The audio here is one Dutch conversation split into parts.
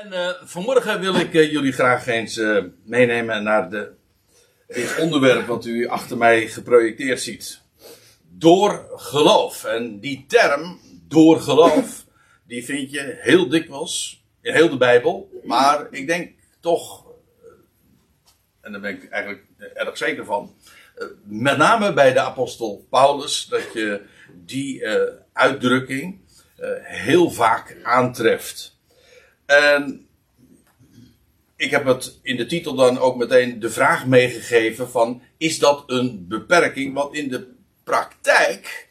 En uh, vanmorgen wil ik uh, jullie graag eens uh, meenemen naar de, dit onderwerp wat u achter mij geprojecteerd ziet. Door geloof. En die term, door geloof, die vind je heel dikwijls in heel de Bijbel. Maar ik denk toch, en daar ben ik eigenlijk erg zeker van, met name bij de apostel Paulus, dat je die uitdrukking heel vaak aantreft. En ik heb het in de titel dan ook meteen de vraag meegegeven van, is dat een beperking? Want in de praktijk,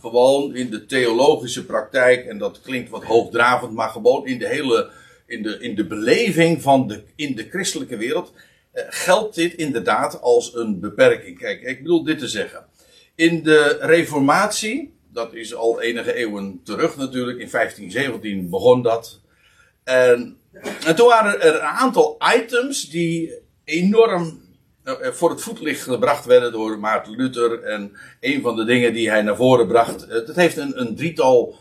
gewoon in de theologische praktijk, en dat klinkt wat hoogdravend, maar gewoon in de hele, in de, in de beleving van de, in de christelijke wereld, eh, geldt dit inderdaad als een beperking. Kijk, ik bedoel dit te zeggen. In de reformatie, dat is al enige eeuwen terug natuurlijk, in 1517 begon dat, en, en toen waren er een aantal items die enorm eh, voor het voetlicht gebracht werden door Maarten Luther. En een van de dingen die hij naar voren bracht, eh, heeft een, een drietal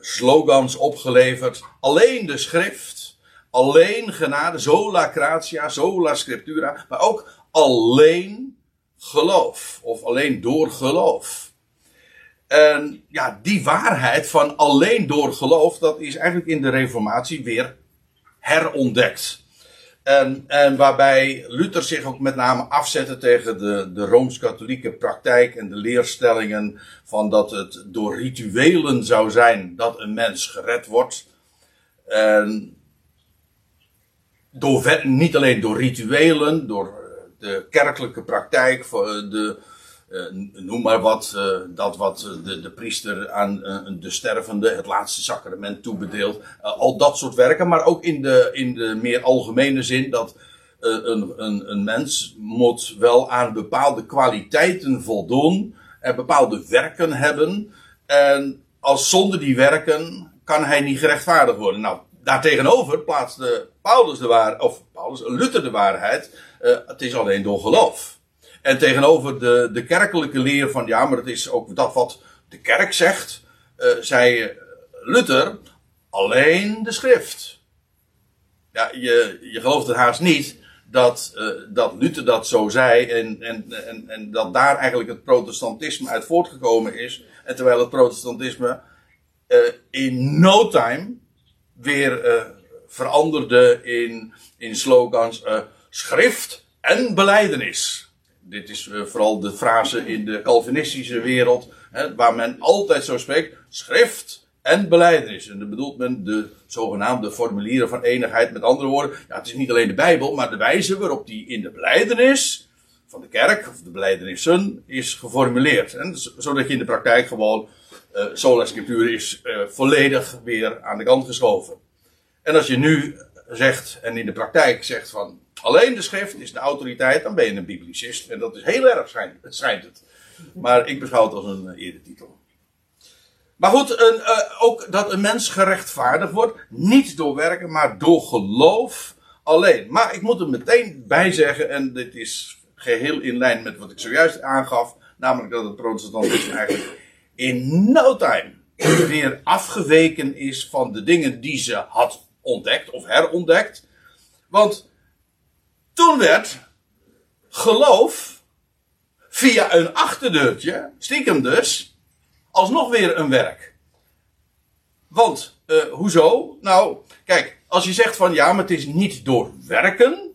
slogans opgeleverd. Alleen de schrift, alleen genade, sola gratia, sola scriptura, maar ook alleen geloof. Of alleen door geloof. En ja, die waarheid van alleen door geloof, dat is eigenlijk in de Reformatie weer herontdekt. En, en waarbij Luther zich ook met name afzette tegen de, de rooms-katholieke praktijk en de leerstellingen van dat het door rituelen zou zijn dat een mens gered wordt. En door, niet alleen door rituelen, door de kerkelijke praktijk, de, uh, noem maar wat, uh, dat wat de, de priester aan de stervende het laatste sacrament toebedeelt. al dat soort werken, maar ook in de, in de meer algemene zin dat een, een, een mens moet wel aan bepaalde kwaliteiten voldoen en bepaalde werken hebben. En als zonder die werken kan hij niet gerechtvaardigd worden. Nou, daartegenover plaatste Paulus de waarheid, of Paulus, Luther de waarheid. het is alleen door geloof. En tegenover de, de kerkelijke leer van ja, maar het is ook dat wat de kerk zegt, uh, zei Luther alleen de schrift. Ja, je, je gelooft het haast niet dat, uh, dat Luther dat zo zei en, en, en, en dat daar eigenlijk het protestantisme uit voortgekomen is. En terwijl het protestantisme uh, in no time weer veranderde in, in slogans schrift en beleidenis dit is uh, vooral de frase in de Calvinistische wereld, hè, waar men altijd zo spreekt, schrift en beleidenis. En dan bedoelt men de zogenaamde formulieren van eenigheid. Met andere woorden, ja, het is niet alleen de Bijbel, maar de wijze waarop die in de beleidenis van de kerk, of de beleidenissen, is geformuleerd. Zodat je in de praktijk gewoon, uh, sola scriptura is uh, volledig weer aan de kant geschoven. En als je nu zegt, en in de praktijk zegt van, alleen de schrift is de autoriteit, dan ben je een biblicist. En dat is heel erg, schijnt het. Schijnt het. Maar ik beschouw het als een uh, eretitel. Maar goed, een, uh, ook dat een mens gerechtvaardigd wordt, niet door werken, maar door geloof alleen. Maar ik moet er meteen bij zeggen, en dit is geheel in lijn met wat ik zojuist aangaf, namelijk dat het protestantisme eigenlijk in no time weer afgeweken is van de dingen die ze had ontdekt of herontdekt. Want toen werd geloof via een achterdeurtje, stiekem dus, alsnog weer een werk. Want, uh, hoezo? Nou, kijk, als je zegt van ja, maar het is niet door werken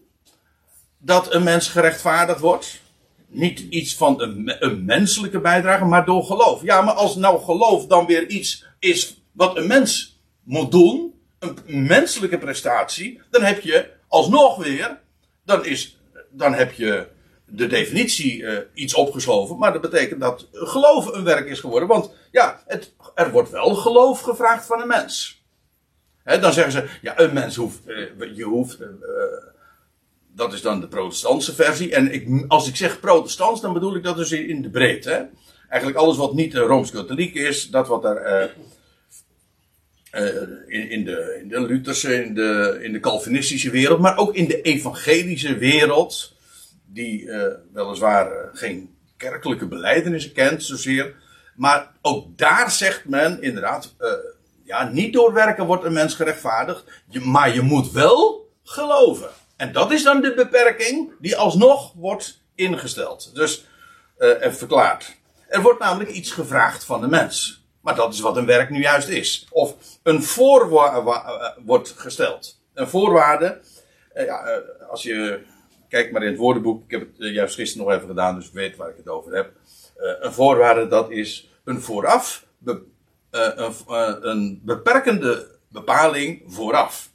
dat een mens gerechtvaardigd wordt. Niet iets van een menselijke bijdrage, maar door geloof. Ja, maar als nou geloof dan weer iets is wat een mens moet doen, een menselijke prestatie, dan heb je alsnog weer dan, is, dan heb je de definitie uh, iets opgeschoven. Maar dat betekent dat geloof een werk is geworden. Want ja, het, er wordt wel geloof gevraagd van een mens. Dan zeggen ze, ja, een mens hoeft, uh, je hoeft, uh, dat is dan de protestantse versie. En ik, als ik zeg protestants, dan bedoel ik dat dus in de breedte. Hè? Eigenlijk alles wat niet rooms-katholiek is, dat wat er uh, in, de, in de Lutherse, in de, in de Calvinistische wereld, maar ook in de evangelische wereld, die uh, weliswaar uh, geen kerkelijke beleidenissen kent zozeer. Maar ook daar zegt men inderdaad, ja, niet door werken wordt een mens gerechtvaardigd, maar je moet wel geloven. En dat is dan de beperking die alsnog wordt ingesteld. Dus, en verklaard. Er wordt namelijk iets gevraagd van de mens. Maar dat is wat een werk nu juist is. Of een voorwaarde wordt gesteld. Een voorwaarde, uh, ja, uh, als je kijkt maar in het woordenboek, ik heb het juist gisteren nog even gedaan, dus ik weet waar ik het over heb. een voorwaarde, dat is een vooraf, een, een beperkende bepaling vooraf.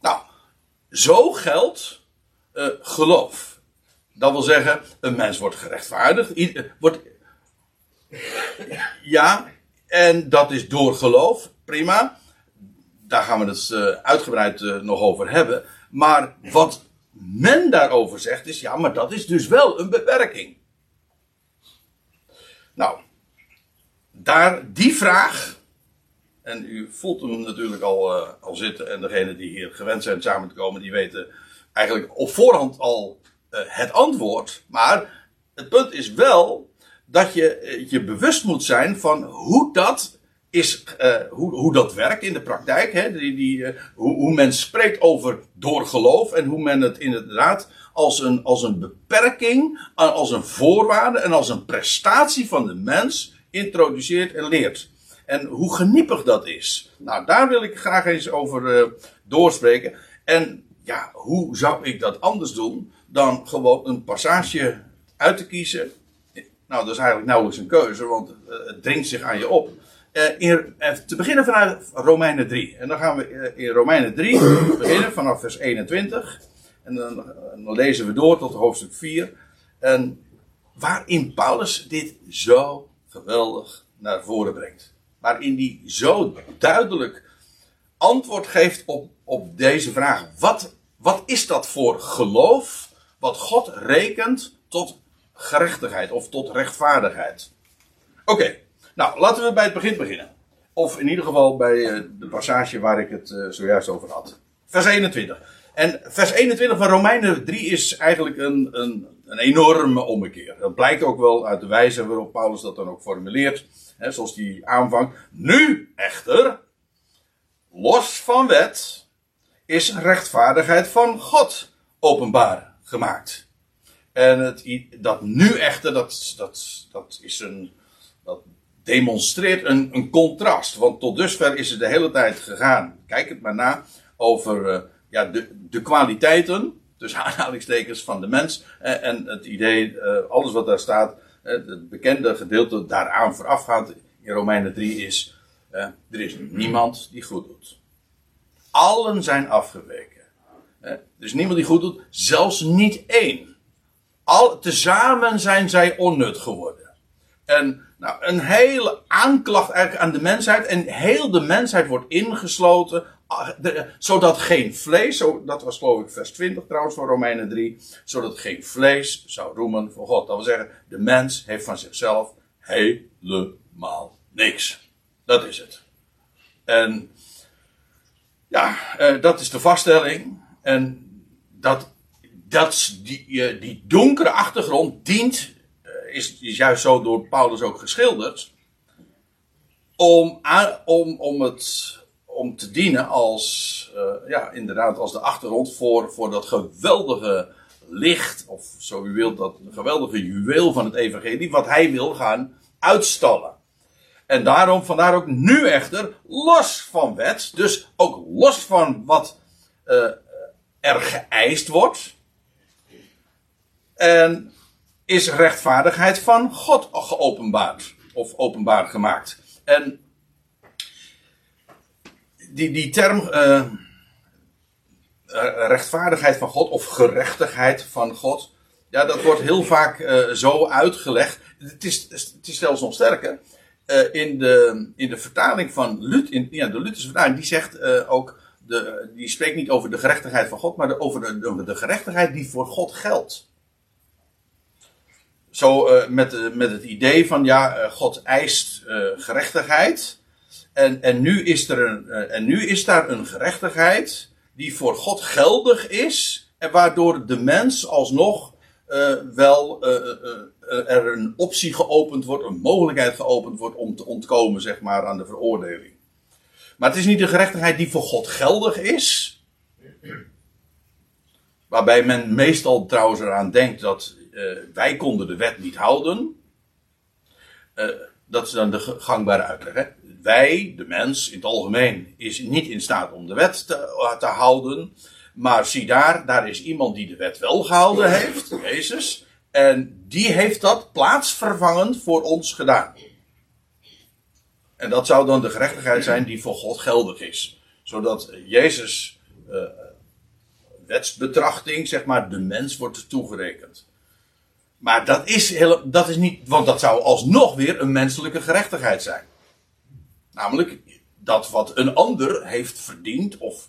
Nou, zo geldt geloof. Dat wil zeggen, een mens wordt gerechtvaardigd. Wordt, ja, en dat is door geloof. Prima. Daar gaan we het uh, uitgebreid uh, nog over hebben. Maar wat men daarover zegt is, ja, maar dat is dus wel een beperking. Nou, daar die vraag, en u voelt hem natuurlijk al, uh, al zitten, en degenen die hier gewend zijn samen te komen, die weten eigenlijk op voorhand al het antwoord. Maar het punt is wel dat je eh, je bewust moet zijn van hoe dat is, uh, hoe, hoe dat werkt in de praktijk. Hè? Die, die, uh, hoe, hoe men spreekt over door geloof en hoe men het inderdaad als een, als een beperking, als een voorwaarde en als een prestatie van de mens introduceert en leert. En hoe geniepig dat is. Nou, daar wil ik graag eens over doorspreken. En ja, hoe zou ik dat anders doen dan gewoon een passage uit te kiezen nou, dat is eigenlijk nauwelijks een keuze, want uh, het dringt zich aan je op. Uh, in, uh, te beginnen vanuit Romeinen 3. En dan gaan we in Romeinen 3 beginnen vanaf vers 21. En dan, dan, lezen we door tot hoofdstuk 4. En waarin Paulus dit zo geweldig naar voren brengt. Waarin hij zo duidelijk antwoord geeft op, op deze vraag. Wat, wat is dat voor geloof wat God rekent tot gerechtigheid of tot rechtvaardigheid. Oké, nou laten we bij het begin beginnen. Of in ieder geval bij eh, de passage waar ik het uh, zojuist over had. Vers 21. En vers 21 van Romeinen 3 is eigenlijk een, een, een enorme ommekeer. Dat blijkt ook wel uit de wijze waarop Paulus dat dan ook formuleert. Hè, zoals die aanvang. Nu echter, los van wet, is rechtvaardigheid van God openbaar gemaakt. En het, dat nu echter, dat, dat, dat is een. Dat demonstreert een, een contrast. Want tot dusver is het de hele tijd gegaan. Kijk het maar na. Over uh, ja, de, de kwaliteiten. Dus aanhalingstekens van de mens. Uh, en het idee, uh, alles wat daar staat. het bekende gedeelte daaraan voorafgaand in Romeinen 3 is. er is niemand die goed doet. Allen zijn afgeweken. er is niemand die goed doet. Zelfs niet één. Al, tezamen zijn zij onnut geworden. En nou, een hele aanklacht eigenlijk aan de mensheid. En heel de mensheid wordt ingesloten. Ah, zodat geen vlees, dat was geloof ik vers 20 trouwens van Romeinen 3. Zodat geen vlees zou roemen voor God. Dat wil zeggen, de mens heeft van zichzelf helemaal niks. Dat is het. En ja, eh, dat is de vaststelling. En dat dat die, eh, die donkere achtergrond dient, eh, is, is juist zo door Paulus ook geschilderd, om, om, om, het, om te dienen als, uh, ja, inderdaad, als de achtergrond voor, voor dat geweldige licht, of zo u wilt, dat geweldige juweel van het evangelie, wat hij wil gaan uitstallen. En daarom, vandaar ook nu echter, los van wet, dus ook los van wat er geëist wordt, en is rechtvaardigheid van God geopenbaard. Of openbaar gemaakt. En die, die term uh, rechtvaardigheid van God of gerechtigheid van God. Ja, dat wordt heel vaak uh, zo uitgelegd. Het is, het is zelfs nog sterker. In, de, in de vertaling van Lut, in, ja, de Lutherse vertaling, die zegt ook, de, die spreekt niet over de gerechtigheid van God, maar de, over de, de gerechtigheid die voor God geldt. Zo uh, met, uh, met het idee van ja, uh, God eist gerechtigheid. En, en, nu is er een, en nu is daar een gerechtigheid die voor God geldig is. En waardoor de mens alsnog wel er een optie geopend wordt, een mogelijkheid geopend wordt om te ontkomen zeg maar, aan de veroordeling. Maar het is niet de gerechtigheid die voor God geldig is. Waarbij men meestal trouwens eraan denkt dat uh, wij konden de wet niet houden. Uh, dat is dan de gangbare uitleg. Hè? Wij, de mens in het algemeen, is niet in staat om de wet te, te houden. Maar zie daar, daar is iemand die de wet wel gehouden heeft, Jezus. En die heeft dat plaatsvervangend voor ons gedaan. En dat zou dan de gerechtigheid zijn die voor God geldig is. Zodat Jezus wetsbetrachting, zeg maar, de mens wordt toegerekend. Maar dat is, heel, dat is niet, want dat zou alsnog weer een menselijke gerechtigheid zijn. Namelijk dat wat een ander heeft verdiend of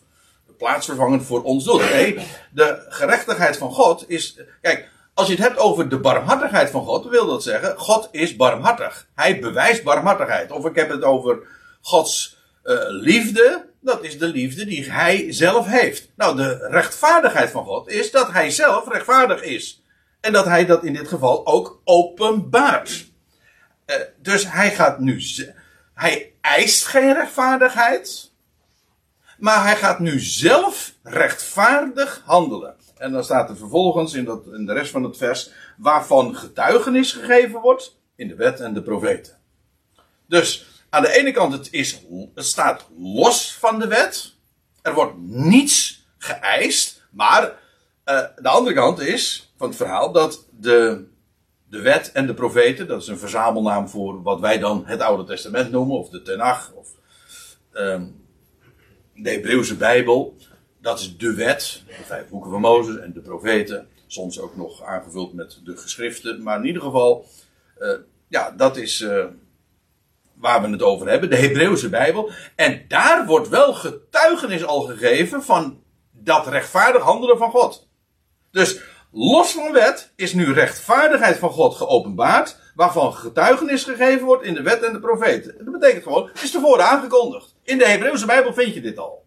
plaatsvervangend voor ons doet. Nee, de gerechtigheid van God is. Kijk, als je het hebt over de barmhartigheid van God, wil dat zeggen, God is barmhartig. Hij bewijst barmhartigheid. Of ik heb het over Gods uh, liefde, dat is de liefde die hij zelf heeft. Nou, de rechtvaardigheid van God is dat hij zelf rechtvaardig is. En dat hij dat in dit geval ook openbaart. Uh, dus hij gaat nu. Hij eist geen rechtvaardigheid. Maar hij gaat nu zelf rechtvaardig handelen. En dan staat er vervolgens in, dat, in de rest van het vers. waarvan getuigenis gegeven wordt. in de wet en de profeten. Dus aan de ene kant, het, is, het staat los van de wet. Er wordt niets geëist. Maar uh, de andere kant is van het verhaal dat de, de wet en de profeten, dat is een verzamelnaam voor wat wij dan het Oude Testament noemen, of de Tenach, of um, de Hebreeuwse Bijbel. Dat is de wet, de vijf boeken van Mozes en de profeten. Soms ook nog aangevuld met de geschriften. Maar in ieder geval, uh, ja, dat is. Uh, waar we het over hebben, de Hebreeuwse Bijbel. En daar wordt wel getuigenis al gegeven van dat rechtvaardig handelen van God. Dus los van wet is nu rechtvaardigheid van God geopenbaard, waarvan getuigenis gegeven wordt in de wet en de profeten. Dat betekent gewoon, het is tevoren aangekondigd. In de Hebreeuwse Bijbel vind je dit al.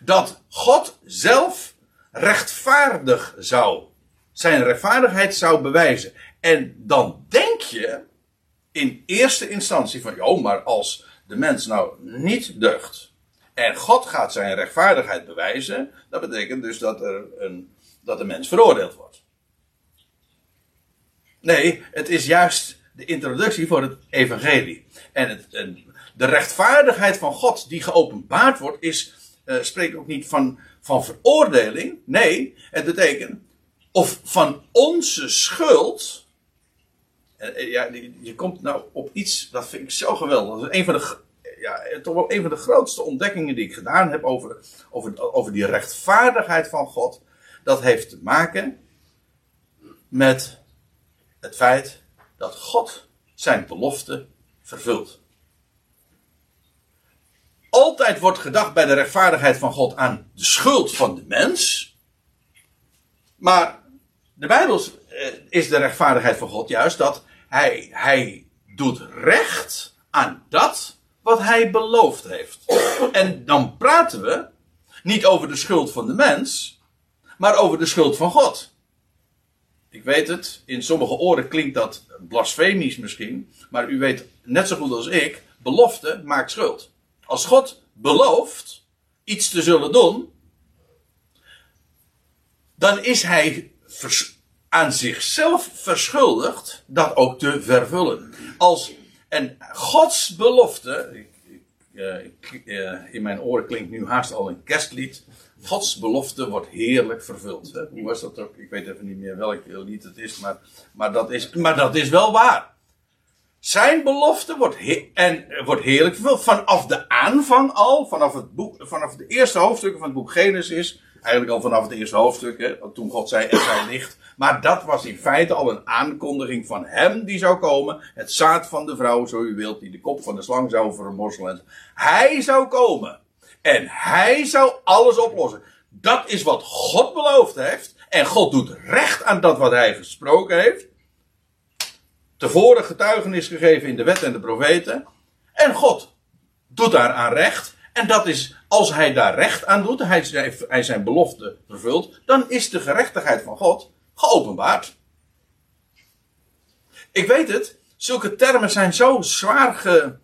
Dat God zelf rechtvaardig zou, zijn rechtvaardigheid zou bewijzen. En dan denk je, in eerste instantie van, joh, maar als de mens nou niet deugt en God gaat zijn rechtvaardigheid bewijzen, dat betekent dus dat, er een, dat de mens veroordeeld wordt. Nee, het is juist de introductie voor het evangelie. En, het, de rechtvaardigheid van God die geopenbaard wordt, is, uh, spreekt ook niet van, van veroordeling. Nee, het betekent of van onze schuld eh, ja, je komt nou op iets, dat vind ik zo geweldig. Dat is een van de, ja, toch wel een van de grootste ontdekkingen die ik gedaan heb over, over, over die rechtvaardigheid van God. Dat heeft te maken met het feit dat God zijn belofte vervult. Altijd wordt gedacht bij de rechtvaardigheid van God aan de schuld van de mens. Maar de Bijbel eh, is de rechtvaardigheid van God juist dat hij, hij doet recht aan dat wat hij beloofd heeft. En dan praten we niet over de schuld van de mens, maar over de schuld van God. Ik weet het, in sommige oren klinkt dat blasfemisch misschien, maar u weet net zo goed als ik, belofte maakt schuld. Als God belooft iets te zullen doen, dan is hij aan zichzelf verschuldigd dat ook te vervullen. Als, en Gods belofte, ik, ik, uh, in mijn oren klinkt nu haast al een kerstlied. Gods belofte wordt heerlijk vervuld. Hè? Hoe was dat ook? Ik weet even niet meer welk lied het is, maar, maar, dat, is, maar dat is wel waar. Zijn belofte wordt, en, wordt heerlijk vervuld. Vanaf de aanvang al, vanaf, het boek, vanaf de eerste hoofdstukken van het boek Genesis. Eigenlijk al vanaf het eerste hoofdstuk, hè, toen God zei: Er zijn licht. Maar dat was in feite al een aankondiging van hem die zou komen. Het zaad van de vrouw, zo u wilt, die de kop van de slang zou vermorzelen. Hij zou komen. En hij zou alles oplossen. Dat is wat God beloofd heeft. En God doet recht aan dat wat hij gesproken heeft. Tevoren getuigenis gegeven in de wet en de profeten. En God doet daar aan recht. En dat is, als hij daar recht aan doet, hij, hij zijn belofte vervult, dan is de gerechtigheid van God geopenbaard. Ik weet het, zulke termen zijn zo zwaar ge,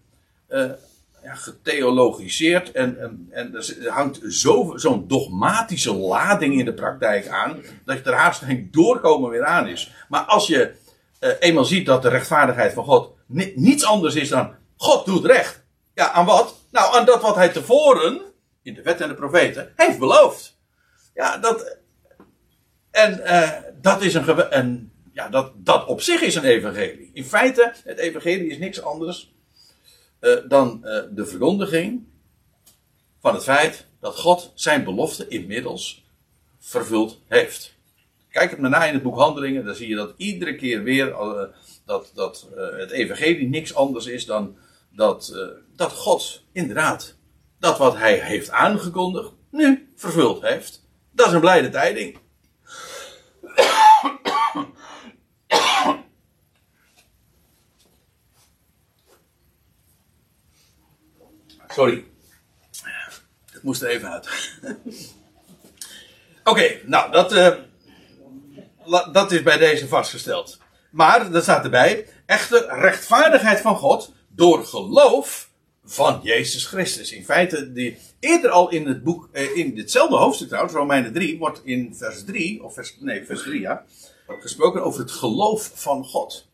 uh, ja, getheologiseerd en, en, en er hangt zo'n dogmatische lading in de praktijk aan, dat je er haast geen doorkomen weer aan is. Maar als je uh, eenmaal ziet dat de rechtvaardigheid van God ni niets anders is dan God doet recht. Ja, aan wat? Nou, aan dat wat hij tevoren, in de wet en de profeten, heeft beloofd. Ja, dat. En uh, dat is een. En ja, dat, dat op zich is een evangelie. In feite, het evangelie is niks anders uh, dan uh, de verkondiging van het feit dat God zijn belofte inmiddels vervuld heeft. Kijk het maar na in het boek Handelingen, dan zie je dat iedere keer weer dat, dat het evangelie niks anders is dan dat, dat God inderdaad dat wat hij heeft aangekondigd nu vervuld heeft. Dat is een blijde tijding. Sorry. Het moest er even uit. Oké, nou, dat, uh, dat is bij deze vastgesteld. Maar, dat staat erbij, echter rechtvaardigheid van God door geloof van Jezus Christus. In feite, die, eerder al in het boek, eh, in ditzelfde hoofdstuk trouwens, Romeinen 3, wordt in vers 3, of vers, nee, vers 3 ja, gesproken over het geloof van God.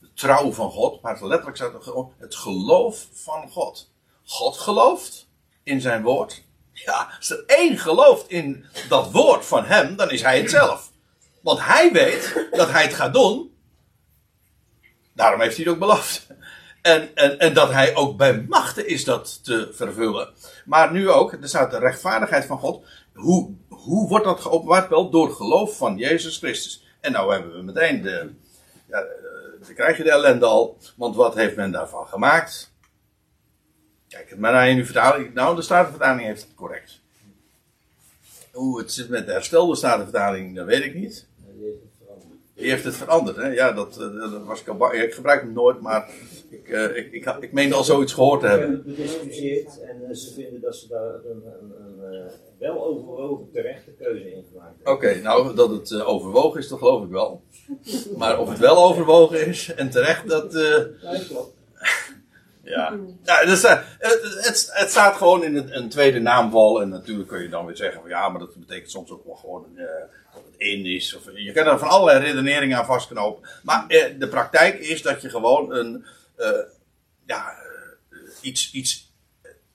De trouw van God, maar letterlijk staat er het geloof van God. God gelooft in zijn woord. Ja, als er één gelooft in dat woord van hem, dan is hij het zelf. Want hij weet dat hij het gaat doen. Daarom heeft hij het ook beloofd. En, en, en dat hij ook bij machten is dat te vervullen. Maar nu ook, er staat de rechtvaardigheid van God. Hoe, hoe wordt dat geopenbaard? Wel door geloof van Jezus Christus. En nou hebben we meteen de. Ja, dan krijg je de ellende al. Want wat heeft men daarvan gemaakt? Kijk, maar naar in uw vertaling. Nou, de Statenvertaling heeft het correct. Hoe het zit met de herstelde Statenvertaling, dat weet ik niet. Die heeft het veranderd, hè? Ja, dat, eh, dat was ik al Ik gebruik hem nooit, maar ik, uh, ik, ik, ik meen al zoiets gehoord te hebben. Bediscussieerd en uh, ze vinden dat ze daar een, een, een, een wel overwogen terechte keuze in gemaakt hebben. Oké, okay, nou, dat het overwogen is, dat geloof ik wel. Maar of het wel overwogen is en terecht, dat. Ja, klopt. Ja, ja dus, uh, het, het, staat gewoon in een, een, tweede naamval. En natuurlijk kun je dan weer zeggen: van, ja, maar dat betekent soms ook wel gewoon dat het in is. Of, je kan er van allerlei redeneringen aan vastknopen. Maar uh, de praktijk is dat je gewoon een, ja, iets, iets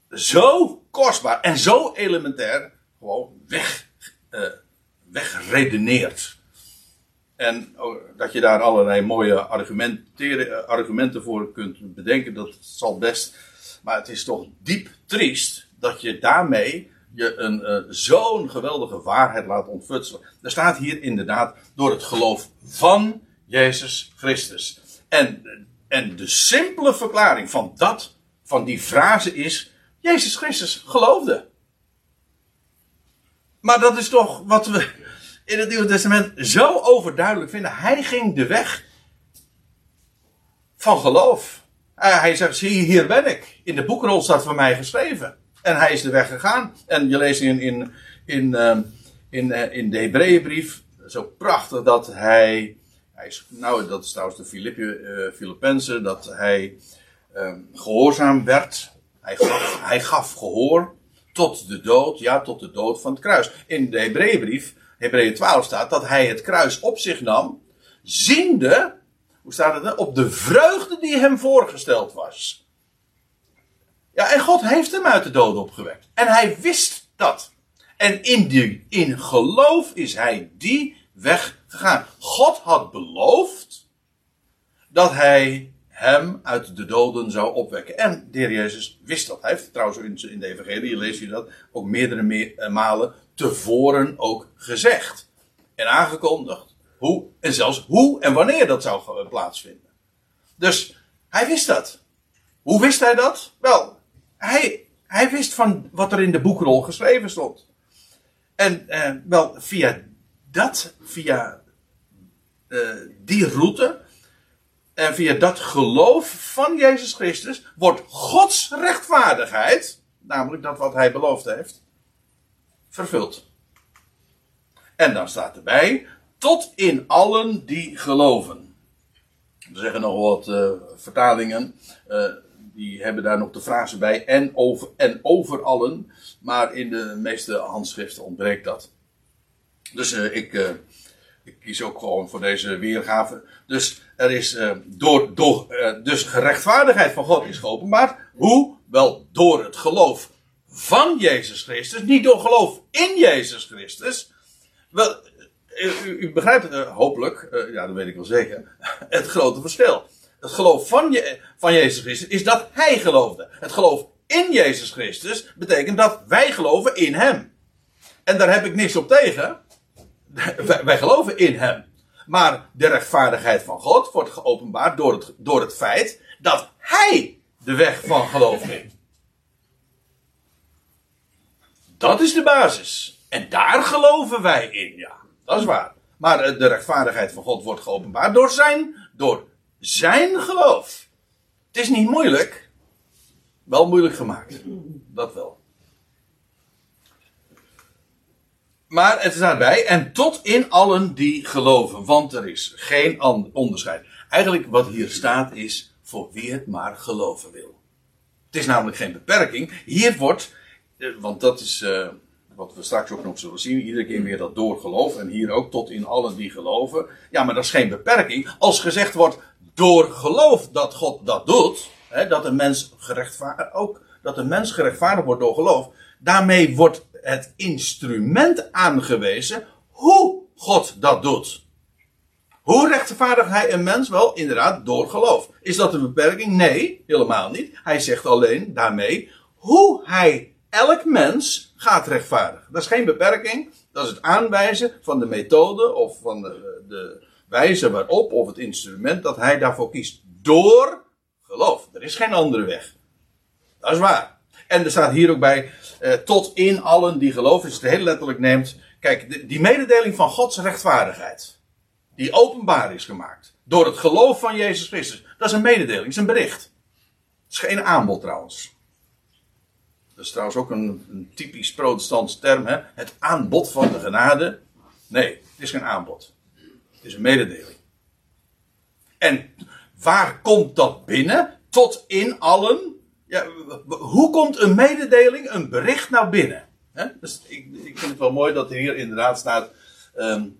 zo kostbaar en zo elementair gewoon weg, wegredeneert. En oh, dat je daar allerlei mooie argumenten voor kunt bedenken, dat zal best. Maar het is toch diep triest dat je daarmee je een zo'n geweldige waarheid laat ontfutselen. Er staat hier inderdaad door het geloof van Jezus Christus. En, en de simpele verklaring van dat, van die frase is, Jezus Christus geloofde. Maar dat is toch wat we in het Nieuwe Testament zo overduidelijk vinden. Hij ging de weg van geloof. Uh, hij zegt, zie hier ben ik. In de boekrol staat van mij geschreven. En hij is de weg gegaan. En je leest in, in, in, uh, in, uh, in de Hebreeënbrief zo prachtig dat hij, nou dat is trouwens de Filippi, Filippenzen, dat hij ehm, gehoorzaam werd. Hij gaf, hij gaf gehoor tot de dood, ja tot de dood van het kruis. In de Hebreeënbrief Hebreeën 12 staat dat hij het kruis op zich nam, ziende, hoe staat het op de vreugde die hem voorgesteld was. Ja, en God heeft hem uit de dood opgewekt. En hij wist dat. En in, die, in geloof is hij die weg God had beloofd dat hij hem uit de doden zou opwekken. En de heer Jezus wist dat. Hij heeft trouwens in de evangelie, lees je dat, ook meerdere eh, malen tevoren ook gezegd. En aangekondigd hoe, en zelfs hoe en wanneer dat zou plaatsvinden. Dus hij wist dat. Hoe wist hij dat? Wel, hij, hij wist van wat er in de boekrol geschreven stond. En eh, wel, via dat, via uh, die route, en via dat geloof van Jezus Christus, wordt Gods rechtvaardigheid, namelijk dat wat hij beloofd heeft, vervuld. En dan staat erbij, tot in allen die geloven. We zeggen nog wat uh, vertalingen. Uh, die hebben daar nog de frase bij en over, en over allen. Maar in de meeste handschriften ontbreekt dat. Dus ik, ik, kies ook gewoon voor deze weergave. Dus er is uh, door, door dus gerechtvaardigheid van God is geopenbaard. Hoe? Wel door het geloof van Jezus Christus. Niet door geloof in Jezus Christus. Wel, u, u begrijpt hopelijk, ja dat weet ik wel zeker, het grote verschil het geloof van, je, van Jezus Christus is dat Hij geloofde. Het geloof in Jezus Christus betekent dat wij geloven in Hem. En daar heb ik niks op tegen. Wij, geloven in Hem. Maar de rechtvaardigheid van God wordt geopenbaard door het, door het feit dat Hij de weg van geloof ging. Dat is de basis. En daar geloven wij in, ja. Dat is waar. Maar eh, de rechtvaardigheid van God wordt geopenbaard door zijn, door zijn geloof. Het is niet moeilijk. Wel moeilijk gemaakt. Dat wel. Maar het staat bij, en tot in allen die geloven, want er is geen onderscheid. Eigenlijk wat hier staat is, voor wie het maar geloven wil. Het is namelijk geen beperking. Hier wordt, eh, want dat is uh, wat we straks ook nog zullen zien, iedere keer weer dat doorgeloof, en hier ook tot in allen die geloven. Ja, maar dat is geen beperking. Als gezegd wordt, door geloof dat God dat doet, hè, dat een mens dat een mens gerechtvaardigd wordt door geloof, daarmee wordt het instrument aangewezen hoe God dat doet. Hoe rechtvaardigt hij een mens? Wel, inderdaad, door geloof. Is dat een beperking? Nee, helemaal niet. Hij zegt alleen daarmee hoe hij elk mens gaat rechtvaardigen. Dat is geen beperking. Dat is het aanwijzen van de methode of van de, de wijze waarop of het instrument dat hij daarvoor kiest. Door geloof. Er is geen andere weg. Dat is waar. En er staat hier ook bij, eh, tot in allen die geloven, als je het heel letterlijk neemt. Kijk, die mededeling van Gods rechtvaardigheid, die openbaar is gemaakt, door het geloof van Jezus Christus, dat is een mededeling, is een bericht. Het is geen aanbod trouwens. Dat is trouwens ook een, een typisch protestants term, hè? het aanbod van de genade. Nee, het is geen aanbod. Het is een mededeling. En waar komt dat binnen? Tot in allen. Ja, hoe komt een mededeling, een bericht nou binnen? Dus ik, ik, vind het wel mooi dat er hier inderdaad staat. Um,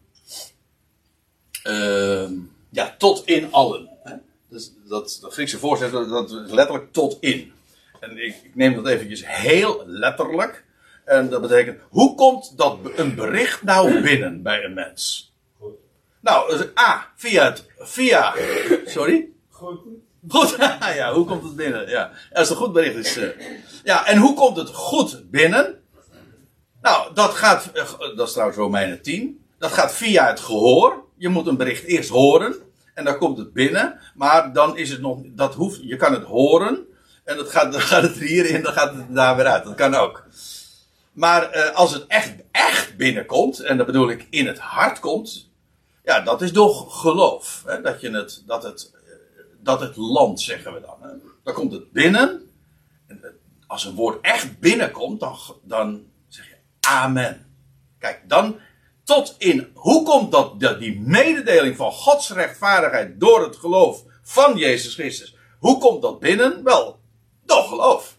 ja, tot in allen. Dus dat, dat Griekse voorzet, dat is letterlijk tot in. En ik, ik, neem dat eventjes heel letterlijk. En dat betekent, hoe komt dat een bericht nou binnen bij een mens? Nou, A, via het, via, sorry? Goed. Goed, ja, hoe komt het binnen? Ja, als een goed bericht is. Uh, ja, en hoe komt het goed binnen? Nou, dat gaat, uh, dat is trouwens Romeinen 10. Dat gaat via het gehoor. Je moet een bericht eerst horen. En dan komt het binnen. Maar dan is het nog, dat hoeft, je kan het horen. En dat gaat, dan gaat het hierin, dan gaat het daar weer uit. Dat kan ook. Maar uh, als het echt, echt binnenkomt, en dat bedoel ik in het hart komt, ja, dat is door geloof. Hè? Dat, je het, dat, het, dat het land, zeggen we dan. Dan komt het binnen. En als een woord echt binnenkomt, dan, dan zeg je amen. Kijk, dan tot in. Hoe komt dat, dat die mededeling van Gods rechtvaardigheid door het geloof van Jezus Christus? Hoe komt dat binnen? Wel, door geloof.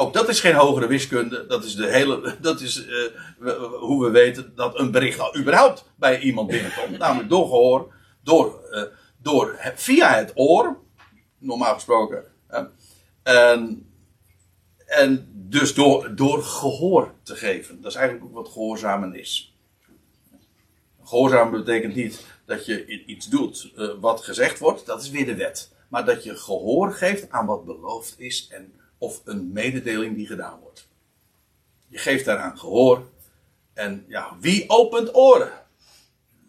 Ook dat is geen hogere wiskunde. Dat is, de hele, dat is uh, hoe we weten dat een bericht al überhaupt bij iemand binnenkomt. Namelijk door gehoor, door, uh, door, via het oor, normaal gesproken. en, en dus door, door gehoor te geven. Dat is eigenlijk ook wat gehoorzamen is. Gehoorzamen betekent niet dat je iets doet uh, wat gezegd wordt, dat is weer de wet. Maar dat je gehoor geeft aan wat beloofd is en of een mededeling die gedaan wordt. Je geeft daaraan gehoor. En ja, wie opent oren?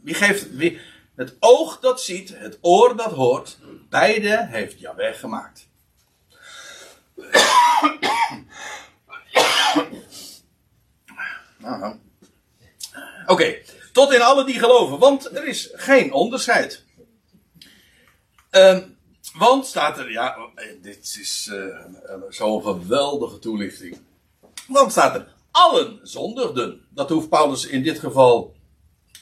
Wie geeft, wie, het oog dat ziet, het oor dat hoort, beide heeft Jaweh gemaakt. Nou, Oké, tot in alle die geloven, want er is geen onderscheid. Um, want staat er, ja, dit is uh, zo'n geweldige toelichting. Want staat er, allen zondigden. Dat hoeft Paulus in dit geval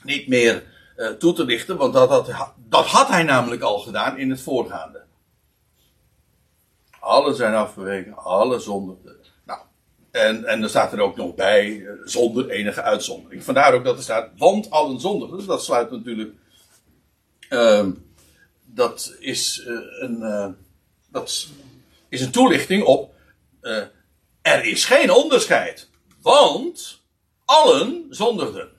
niet meer uh, toe te lichten, want dat, had hij namelijk al gedaan in het voorgaande. Alle zijn afgeweken, alle zondigden. Nou, en, en dan staat er ook nog bij, eh, zonder enige uitzondering. Vandaar ook dat er staat, want allen zondigden. Dat sluit natuurlijk, ehm, dat is eh, een, eh, dat is een toelichting op, eh, er is geen onderscheid. Want allen zondigden.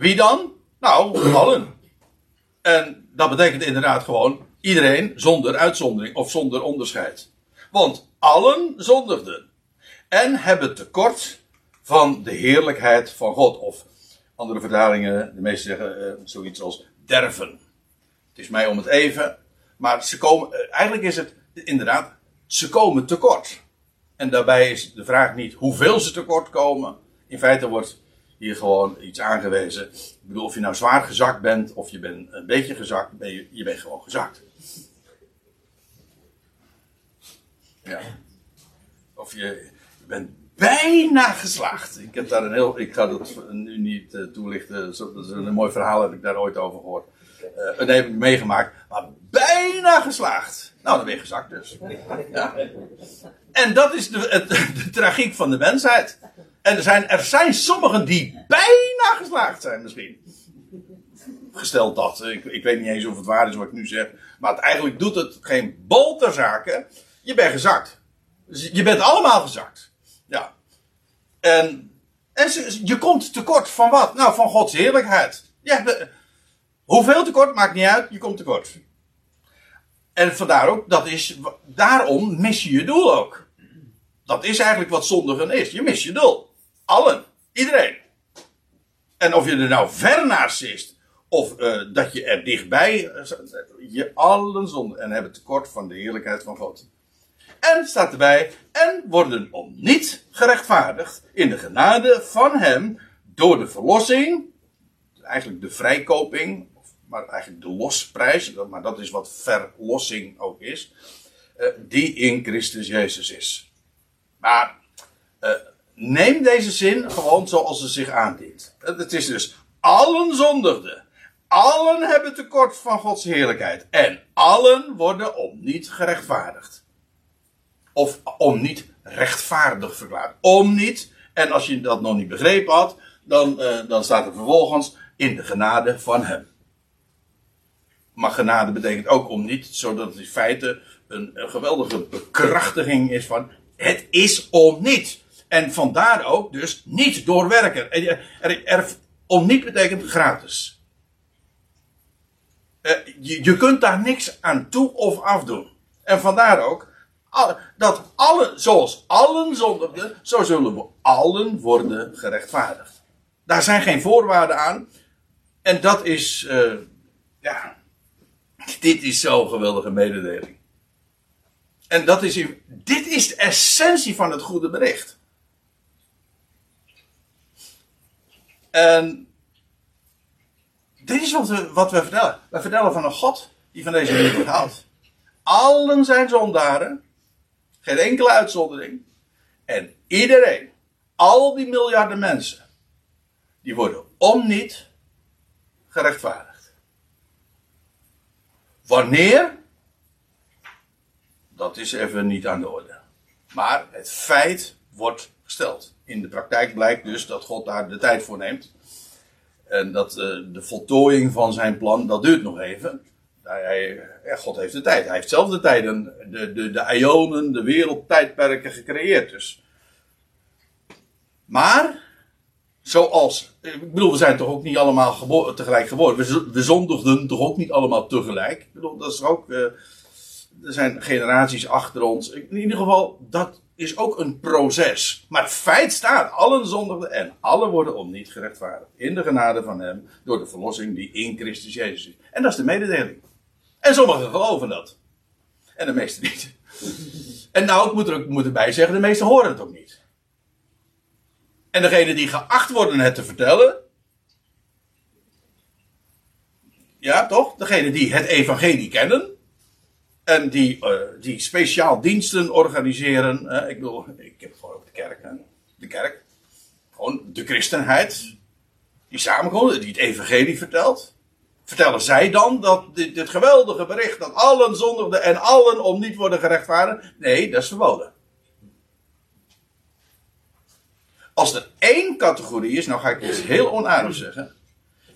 Wie dan? Nou, allen. En dat betekent inderdaad gewoon iedereen zonder uitzondering of zonder onderscheid. Want allen zondigden en hebben tekort van de heerlijkheid van God. Of andere vertalingen, de meeste zeggen eh, zoiets als derven. Het is mij om het even, maar ze komen, eh, eigenlijk is het inderdaad, ze komen tekort. En daarbij is de vraag niet hoeveel ze tekort komen. In feite wordt hier gewoon iets aangewezen. Ik bedoel, of je nou zwaar gezakt bent of je bent een beetje gezakt, ben je, bent gewoon gezakt. Ja. Of je, bent bijna geslaagd. Ik heb daar een heel, ik ga dat nu niet uh, toelichten. Dat is een mooi verhaal, heb ik daar ooit over gehoord. Uh, dat heb ik meegemaakt, maar bijna geslaagd. Nou, dan ben je gezakt dus. Ja. En dat is de, het, de tragiek van de mensheid. En er zijn, er zijn sommigen die bijna geslaagd zijn misschien. Gesteld dat. Ik, ik weet niet eens of het waar is wat ik nu zeg. Maar het, eigenlijk doet het geen bol ter zake. Je bent gezakt. Je bent allemaal gezakt. Ja. En, en je komt tekort van wat? Nou, van Gods heerlijkheid. Ja, hoeveel tekort maakt niet uit. Je komt tekort. En vandaar ook, dat is, daarom mis je je doel ook. Dat is eigenlijk wat zondigen is. Je mist je doel. Allen. Iedereen. En of je er nou ver naast zit, of uh, dat je er dichtbij, je allen zonden en hebben tekort van de heerlijkheid van God. En staat erbij, en worden om niet gerechtvaardigd in de genade van hem door de verlossing, eigenlijk de vrijkoping, maar eigenlijk de losprijs, maar dat is wat verlossing ook is, uh, die in Christus Jezus is. Maar neem deze zin gewoon zoals ze zich aandient. Het is dus allen zondigden. Allen hebben tekort van Gods heerlijkheid. En allen worden om niet gerechtvaardigd. Of om niet rechtvaardig verklaard. Om niet. En als je dat nog niet begrepen had, dan, uh, dan staat er vervolgens in de genade van hem. Maar genade betekent ook om niet, zodat het in feite een, een geweldige bekrachtiging is van het is om niet. En vandaar ook dus niet doorwerken. Er, er, er, om niet betekent gratis. Je, je kunt daar niks aan toe of afdoen. En vandaar ook dat alle, zoals allen zondigden, zo zullen we allen worden gerechtvaardigd. Daar zijn geen voorwaarden aan. En dat is, uh, ja, dit is zo'n geweldige mededeling. En dat is, dit is de essentie van het goede bericht. En dit is wat we, wat we vertellen. We vertellen van een God die van deze wereld houdt. Allen zijn zondaren. Geen enkele uitzondering. En iedereen, al die miljarden mensen, die worden om niet gerechtvaardigd. Wanneer? Dat is even niet aan de orde. Maar het feit wordt gesteld. In de praktijk blijkt dus dat God daar de tijd voor neemt. En dat uh, de voltooiing van zijn plan, dat duurt nog even. Hij, ja, God heeft de tijd. Hij heeft zelf de tijden, de, de, de ionen, de wereldtijdperken gecreëerd. Dus. Maar, zoals, ik bedoel, we zijn toch ook niet allemaal tegelijk geboren. We, we zondigden toch ook niet allemaal tegelijk. Ik bedoel, dat is ook, uh, er zijn generaties achter ons. In ieder geval, dat is ook een proces. Maar het feit staat, allen zondigden en allen worden om niet gerechtvaardigd. In de genade van hem, door de verlossing die in Christus Jezus is. En dat is de mededeling. En sommigen geloven dat. En de meesten niet. En nou, ik moet er ook moet erbij zeggen, de meesten horen het ook niet. En degenen die geacht worden het te vertellen. Ja, toch? Degenen die het evangelie kennen. En die, uh, die speciaal diensten organiseren. Uh, ik bedoel, ik heb gewoon ook de kerk. Hè? De kerk. Gewoon de christenheid. Die samenkomt, die het evangelie vertelt. Vertellen zij dan dat dit, dit geweldige bericht dat allen zondigden en allen om niet worden gerechtvaardigd? Nee, dat is verboden. Als er één categorie is, nou ga ik iets heel onaardig zeggen,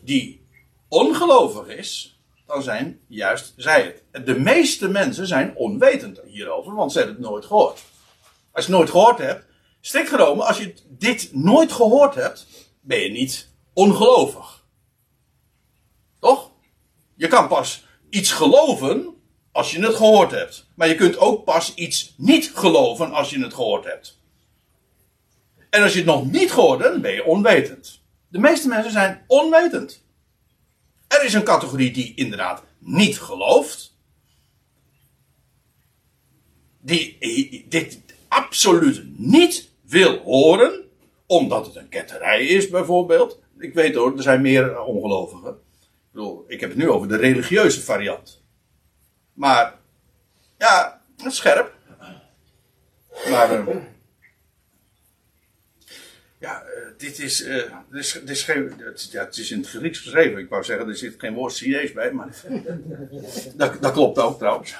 die ongelovig is, dan zijn juist zij het. De meeste mensen zijn onwetend hierover, want ze hebben het nooit gehoord. Als je het nooit gehoord hebt, strikt genomen, als je dit nooit gehoord hebt, ben je niet ongelovig. Toch? Je kan pas iets geloven als je het gehoord hebt. Maar je kunt ook pas iets niet geloven als je het gehoord hebt. En als je het nog niet gehoord hebt, dan ben je onwetend. De meeste mensen zijn onwetend. Er is een categorie die inderdaad niet gelooft. Die dit absoluut niet wil horen, omdat het een ketterij is bijvoorbeeld. Ik weet hoor, er zijn meer ongelovigen. Ik bedoel, ik heb het nu over de religieuze variant. Maar, ja, scherp. Maar, uh, ja, uh, dit is, dit is, dit is het, ja, het is in het Grieks geschreven. Ik wou zeggen, er zit geen woord Chinees bij, maar dat, dat klopt ook trouwens.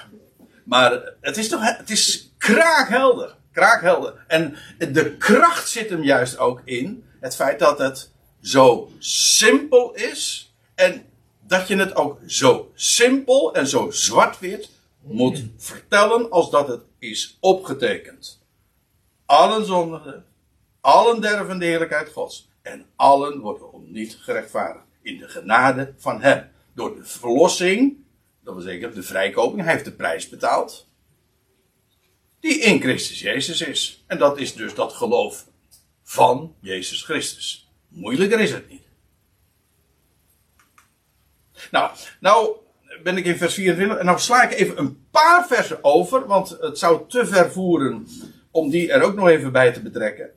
Maar het is toch, het is kraakhelder. Kraakhelder. En de kracht zit hem juist ook in het feit dat het zo simpel is. En dat je het ook zo simpel en zo zwart-wit moet vertellen als dat het is opgetekend. Allen allen derven de heerlijkheid Gods. En allen worden om niet gerechtvaardigd. In de genade van Hem. Door de verlossing, dat wil zeggen de vrijkoping, hij heeft de prijs betaald die in Christus Jezus is. En dat is dus dat geloof van Jezus Christus. Moeilijker is het niet. Nou, nou ben ik in vers 24 en nou sla ik even een paar versen over, want het zou te ver voeren om die er ook nog even bij te betrekken.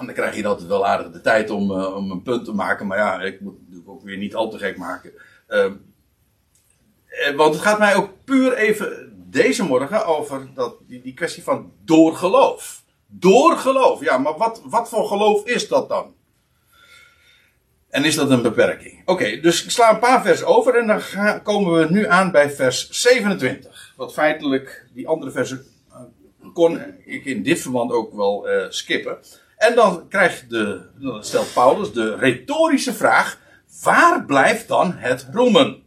En dan krijg je altijd wel aardig de tijd om, uh, om een punt te maken, maar ja, ik moet het ook weer niet al te gek maken. Uh, want het gaat mij ook puur even deze morgen over dat, die, die kwestie van doorgeloof. Doorgeloof, ja, maar wat, wat voor geloof is dat dan? En is dat een beperking? Oké, dus ik sla een paar vers over en dan komen we nu aan bij vers 27. Wat feitelijk die andere versen uh, kon ik in dit verband ook wel skippen. En dan krijgt de, stelt Paulus de retorische vraag: waar blijft dan het roemen?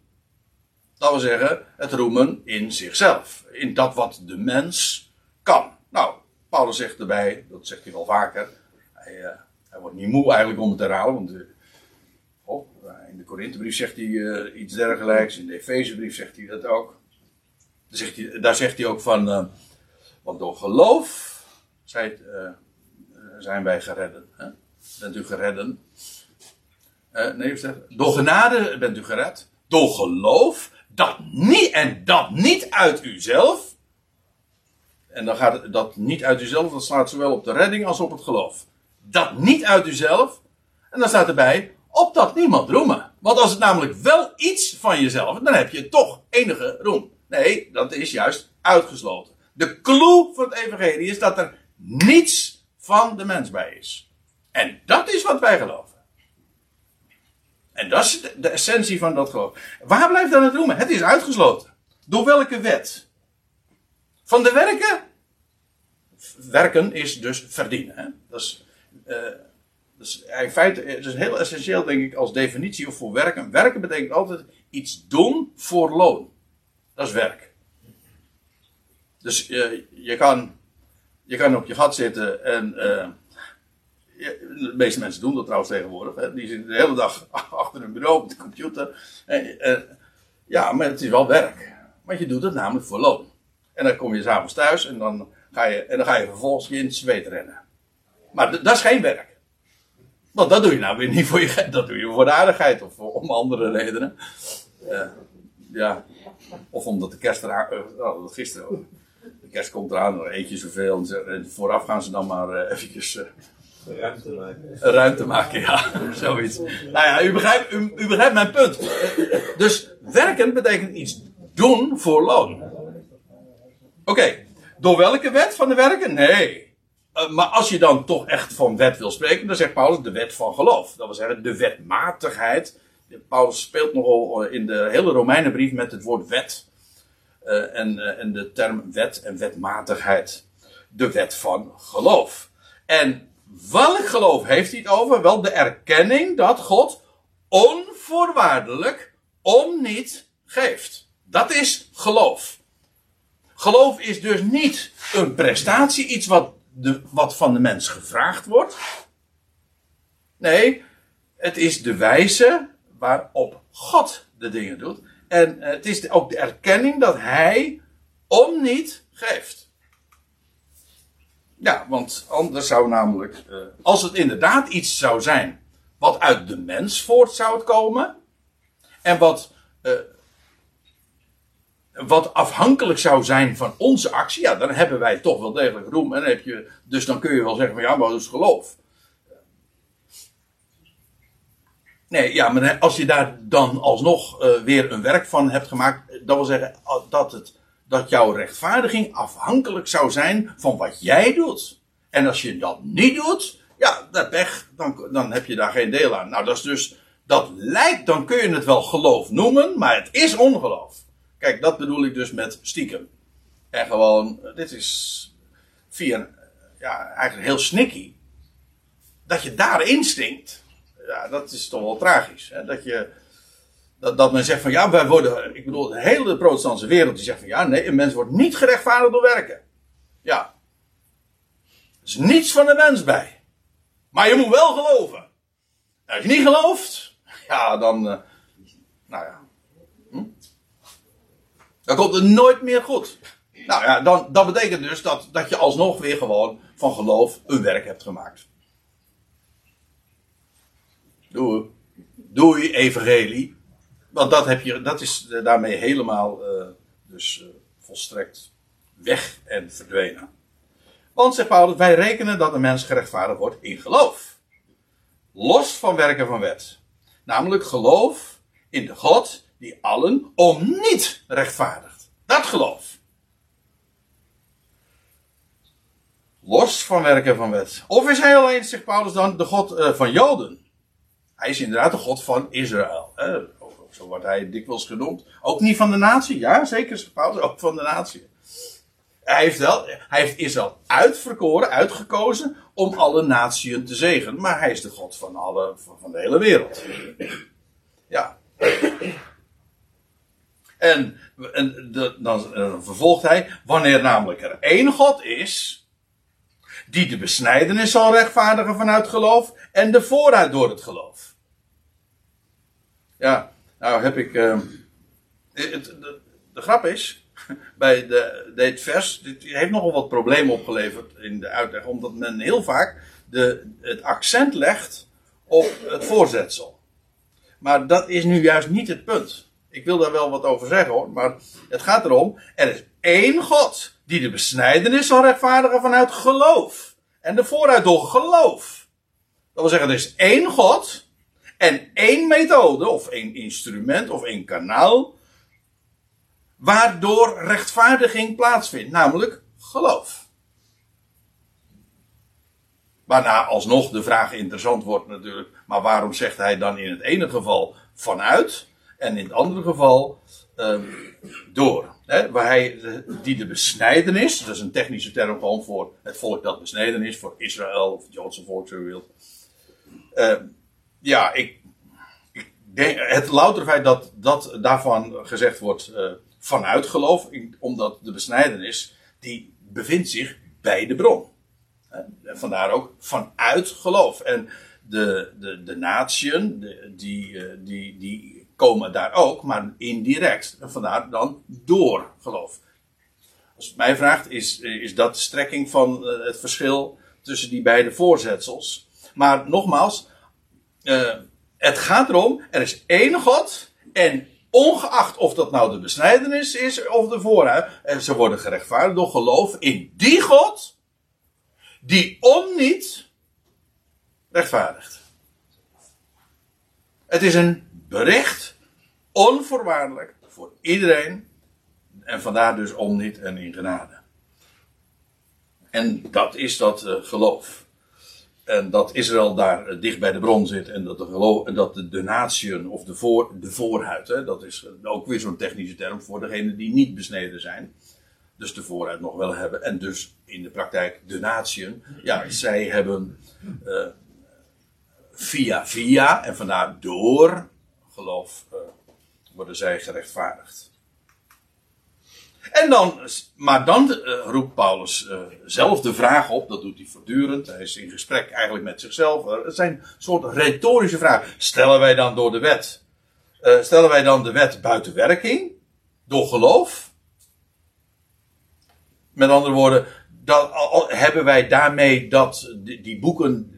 Dat wil zeggen, het roemen in zichzelf. In dat wat de mens kan. Nou, Paulus zegt erbij, dat zegt hij wel vaker. Hij, uh, hij wordt niet moe eigenlijk om het te herhalen. Want uh, oh, in de Korinthebrief zegt hij uh, iets dergelijks. In de Efezebrief zegt hij dat ook. Daar zegt hij, daar zegt hij ook van. want door geloof zijn, zijn wij geredden. Hè? Bent u geredden? nee, door genade bent u gered. Door geloof dat niet, en dat niet uit uzelf. En dan gaat dat niet uit uzelf, dat slaat zowel op de redding als op het geloof. Dat niet uit uzelf. En dan staat erbij, opdat niemand roemen. Want als het namelijk wel iets van jezelf, dan heb je toch enige roem. Nee, dat is juist uitgesloten. De clue van het evangelie is dat er niets van de mens bij is. En dat is wat wij geloven. En dat is de essentie van dat geloof. Waar blijft dan het roemen? Het is uitgesloten. Door welke wet? Van de werken? Werken is dus verdienen. Hè? Dat, is, uh, dat is in feite is heel essentieel, denk ik, als definitie of voor werken. Werken betekent altijd iets doen voor loon. Dat is werk. Dus uh, je, kan, je kan op je gat zitten en. Uh, de meeste mensen doen dat trouwens tegenwoordig. Hè. Die zitten de hele dag achter een bureau op de computer. En, ja, maar het is wel werk. Want je doet het namelijk voor loon. En dan kom je s'avonds thuis en dan, ga je, en dan ga je vervolgens in het zweet rennen. Maar dat is geen werk. Want dat doe je nou weer niet voor je Dat doe je voor de aardigheid of om andere redenen. Uh, ja. Of omdat de kerst eraan. Uh, oh, gisteren. Kerst komt eraan, dan eet je zoveel. En vooraf gaan ze dan maar uh, eventjes Ruimte maken. Ruimte maken, ja. Zoiets. Nou ja, u begrijpt, u, u begrijpt mijn punt. Dus werken betekent iets doen voor loon. Oké, okay. door welke wet van de werken? Nee. Uh, maar als je dan toch echt van wet wil spreken, dan zegt Paulus de wet van geloof. Dat wil zeggen de wetmatigheid, Paulus speelt nogal in de hele Romeinenbrief met het woord wet. Uh, en, uh, en de term wet en wetmatigheid. De wet van geloof. En welk geloof heeft hij het over? Wel de erkenning dat God onvoorwaardelijk om niet geeft. Dat is geloof. Geloof is dus niet een prestatie, iets wat, de, wat van de mens gevraagd wordt. Nee, het is de wijze waarop God de dingen doet. En het is ook de erkenning dat Hij om niet geeft. Ja, want anders zou namelijk, eh, als het inderdaad iets zou zijn wat uit de mens voort zou komen, en wat, uh, wat afhankelijk zou zijn van onze actie, ja, dan hebben wij toch wel degelijk roem. En heb je, dus dan kun je wel zeggen van ja, maar dat is geloof. Nee, ja, maar als je daar dan alsnog uh, weer een werk van hebt gemaakt, dat wil zeggen dat, het, dat jouw rechtvaardiging afhankelijk zou zijn van wat jij doet. En als je dat niet doet, ja, dat pech, dan, dan heb je daar geen deel aan. Nou, dat is dus, dat lijkt, dan kun je het wel geloof noemen, maar het is ongeloof. Kijk, dat bedoel ik dus met stiekem. En gewoon, dit is via, ja, eigenlijk heel snicky. Dat je daarin stinkt ja, dat is toch wel tragisch. Hè? Dat, je, dat, dat men zegt van ja, wij worden. Ik bedoel, de hele protestantse wereld die zegt van ja, nee, een mens wordt niet gerechtvaardigd door werken. Ja. Er is niets van de mens bij. Maar je moet wel geloven. als je niet gelooft, ja, dan. Uh, nou ja. Hm? Dan komt het nooit meer goed. Nou ja, dan, dat betekent dus dat, dat je alsnog weer gewoon van geloof een werk hebt gemaakt. Doei. Doei, evangelie. Want dat, heb je, dat is daarmee helemaal uh, dus uh, volstrekt weg en verdwenen. Want, zegt Paulus, wij rekenen dat een mens gerechtvaardigd wordt in geloof. Los van werken van wet. Namelijk geloof in de God die allen om niet rechtvaardigt. Dat geloof. Los van werken van wet. Of is hij alleen, zegt Paulus dan, de God uh, van Joden? Hij is inderdaad de God van Israël. Zo wordt hij dikwijls genoemd. Ook niet van de natie. Ja, zeker Paulus, ook van de natie. Hij heeft, wel, hij heeft Israël uitverkoren, uitgekozen om alle naties te zegenen. Maar hij is de God van, alle, van de hele wereld. Ja. En, en de, dan, dan vervolgt hij, wanneer namelijk er één God is, die de besnijdenis zal rechtvaardigen vanuit geloof en de vooruit door het geloof. Ja, nou heb ik. Uh, het, de, de, grap is, bij de, dit vers, dit heeft nogal wat problemen opgeleverd in de uitleg, omdat men heel vaak de, het accent legt op het voorzetsel. Maar dat is nu juist niet het punt. Ik wil daar wel wat over zeggen hoor, maar het gaat erom, er is één God die de besnijdenis zal rechtvaardigen vanuit geloof. En de vooruit door geloof. Dat wil zeggen, er is één God en één methode, of één instrument, of één kanaal, waardoor rechtvaardiging plaatsvindt, namelijk geloof. Waarna alsnog de vraag interessant wordt natuurlijk, maar waarom zegt hij dan in het ene geval vanuit en in het andere geval um, door? Waar hij, die de besnijdenis, dat is een technische term gewoon voor het volk dat besneden is, voor Israël of het Joodse volk, zo wilt. Uh, ja, ik, ik denk, het louter feit dat, dat daarvan gezegd wordt uh, vanuit geloof, omdat de besnijdenis, die bevindt zich bij de bron. Vandaar ook vanuit geloof. En de, de, de natieën, die, eh, die, die komen daar ook, maar indirect. En vandaar dan door geloof. Als het mij vraagt, is, is dat de strekking van eh, het verschil tussen die beide voorzetsels. Maar nogmaals, uh, het gaat erom, er is één God en ongeacht of dat nou de besnijdenis is of de vooruit, en ze worden gerechtvaardigd door geloof in die God die om niet rechtvaardigt. Het is een bericht, onvoorwaardelijk, voor iedereen. En vandaar dus om niet en in genade. En dat is dat uh, geloof. En dat Israël daar eh, dicht bij de bron zit en dat de, geloof, dat de, de of de, voor, de voorhuid, hè, dat is ook weer zo'n technische term voor degenen die niet besneden zijn. Dus de voorhuid nog wel hebben. En dus in de praktijk de. Ja, zij hebben uh, via via en vandaar door geloof worden zij gerechtvaardigd. En dan, maar dan uh, roept Paulus uh, zelf de vraag op, dat doet hij voortdurend. Hij is in gesprek eigenlijk met zichzelf. Het zijn een soort retorische vragen. Stellen wij dan door de wet? Stellen wij dan de wet buiten werking? Door geloof? Met andere woorden, hebben wij daarmee dat die, boeken.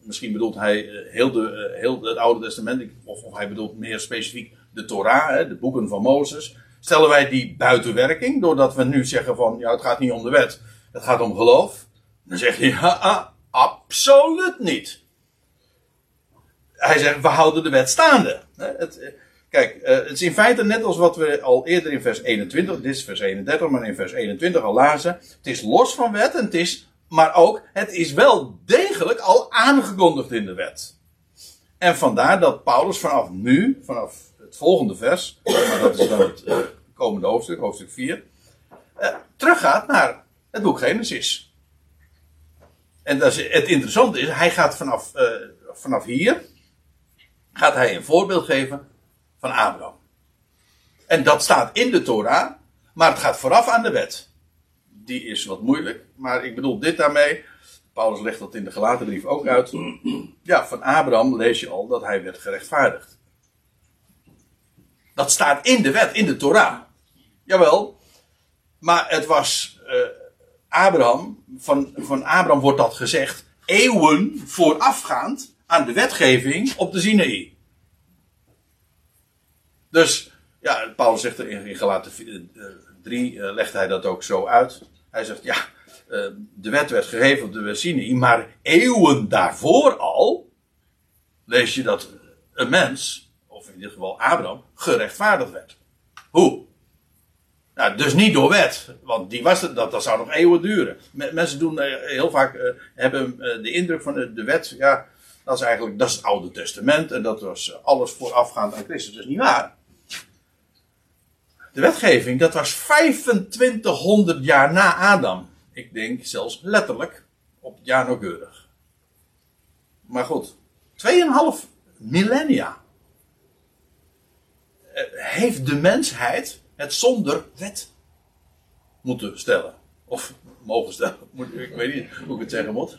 Misschien bedoelt hij heel, de, heel het Oude Testament, of, of hij bedoelt meer specifiek de Torah, de boeken van Mozes Stellen wij die buiten werking, doordat we nu zeggen van, ja, het gaat niet om de wet, het gaat om geloof. Dan zeg je, ja, absoluut niet. Hij zegt, we houden de wet staande. Het, kijk, eh, het is in feite net als wat we al eerder in vers 21, dit is vers 31, maar in vers 21 al lazen. Het is los van wet en het is, maar ook, het is wel degelijk al aangekondigd in de wet. En vandaar dat Paulus vanaf nu, vanaf het volgende vers, maar dat is dan het uh, komende hoofdstuk, hoofdstuk 4, uh, teruggaat naar het boek Genesis. En dat is, het interessante is, hij gaat vanaf, uh, vanaf hier, gaat hij een voorbeeld geven van Abraham. En dat staat in de Torah, maar het gaat vooraf aan de wet. Die is wat moeilijk, maar ik bedoel dit daarmee. Paulus legt dat in de gelaten brief ook uit. Ja, van Abraham lees je al dat hij werd gerechtvaardigd. Dat staat in de wet, in de Torah. Jawel. Maar het was uh, Abraham, van, van Abraham wordt dat gezegd, eeuwen voorafgaand aan de wetgeving op de Sinaï. Dus, ja, Paulus zegt er in, in Galaten 3, uh, legt hij dat ook zo uit. Hij zegt, ja, de wet werd gegeven op de Sinaï, maar eeuwen daarvoor al, lees je dat een mens, in dit geval Abraham, gerechtvaardigd werd. Hoe? Nou, dus niet door wet, want die was het, dat, dat zou nog eeuwen duren. Mensen doen eh, heel vaak, uh, hebben uh, de indruk van de, wet, ja, dat is eigenlijk, dat is het Oude Testament en dat was alles voorafgaand aan Christus. Is niet waar. De wetgeving, dat was 2500 jaar na Adam. Ik denk zelfs letterlijk op het jaar nauwkeurig. Maar goed, 2,5 millennia heeft de mensheid het zonder wet moeten stellen. Of mogen stellen. Ik weet niet hoe ik het zeggen moet.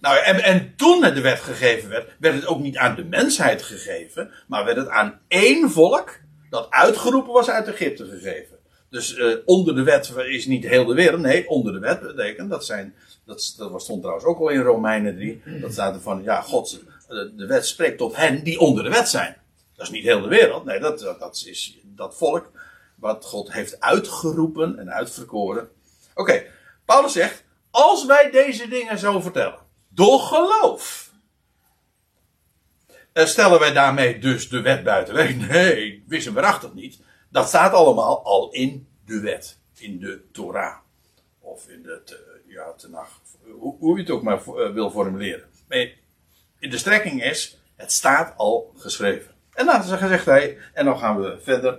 Nou, en, en toen de wet gegeven werd, werd het ook niet aan de mensheid gegeven, maar werd het aan één volk dat uitgeroepen was uit Egypte gegeven. Dus uh, onder de wet is niet heel de wereld, nee, onder de wet betekent dat zijn, dat, dat stond trouwens ook al in Romeinen 3, dat staat van, ja, God, de wet spreekt tot hen die onder de wet zijn. Dat is niet heel de wereld. Nee, dat, dat is dat volk wat God heeft uitgeroepen en uitverkoren. Oké, Paulus zegt, als wij deze dingen zo vertellen, door geloof, eh, stellen wij daarmee dus de wet buiten weg? Nee, wist en waarachtig niet. Dat staat allemaal al in de wet, in de Torah. Of in de, ja, tenach, hoe, hoe je het ook maar uh, wil formuleren. Maar de strekking is, het staat al geschreven. En laten ze gezegd hij, en dan gaan we verder.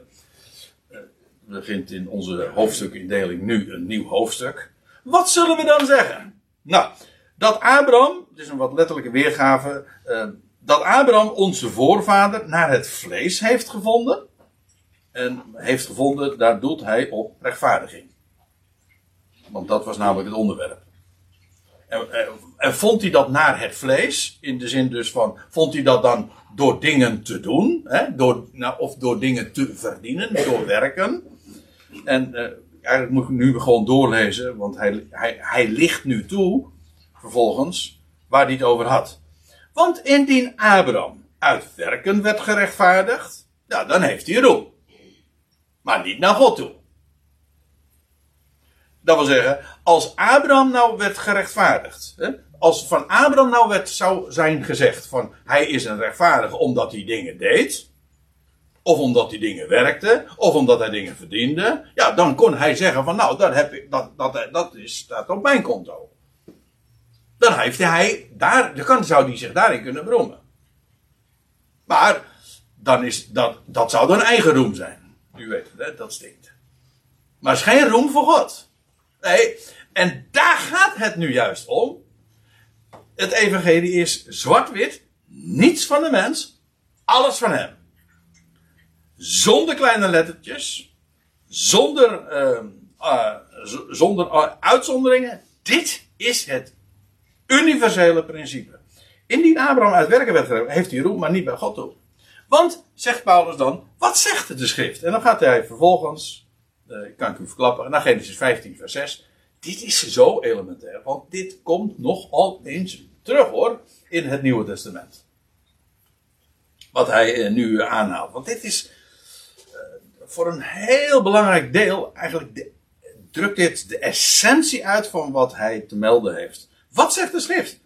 Uh, begint in onze hoofdstukindeling nu een nieuw hoofdstuk. Wat zullen we dan zeggen? Nou, dat Abraham, het is een wat letterlijke weergave, uh, dat Abraham onze voorvader naar het vlees heeft gevonden. En heeft gevonden, daar doelt hij op rechtvaardiging. Want dat was namelijk het onderwerp. En, en, vond hij dat naar het vlees? In de zin dus van, vond hij dat dan door dingen te doen? Hè? Door, nou, of door dingen te verdienen, door werken? En uh, eigenlijk moet ik nu gewoon doorlezen, want hij, hij, hij ligt nu toe, vervolgens, waar hij het over had. Want indien Abraham uit werken werd gerechtvaardigd, ja, dan heeft hij roem. Maar niet naar God toe. Dat wil zeggen, als Abraham nou werd gerechtvaardigd. Hè, als van Abraham nou werd, zou zijn gezegd van hij is een rechtvaardige omdat hij dingen deed. Of omdat hij dingen werkte. Of omdat hij dingen verdiende. Ja, dan kon hij zeggen van nou, dat, heb ik, dat, dat, dat is, staat op mijn konto. dan heeft hij daar, dan zou hij zich daarin kunnen beroemen. Maar dan is dat, dat zou dan eigen roem zijn. U weet het, hè? dat stinkt. Maar het is geen roem voor God. Nee, en daar gaat het nu juist om. Het evangelie is zwart-wit, niets van de mens, alles van hem. Zonder kleine lettertjes, zonder, uh, uh, zonder uh, uitzonderingen. Dit is het universele principe. Indien Abraham uit werken werd heeft hij roem, maar niet bij God toe. Want, zegt Paulus dan, wat zegt de schrift? En dan gaat hij vervolgens, uh, kan ik u verklappen, naar Genesis 15, vers 6. Dit is zo elementair, want dit komt nogal eens terug hoor, in het Nieuwe Testament. Wat hij uh, nu aanhaalt. Want dit is voor een heel belangrijk deel, eigenlijk drukt dit de essentie uit van wat hij te melden heeft. Wat zegt de schrift?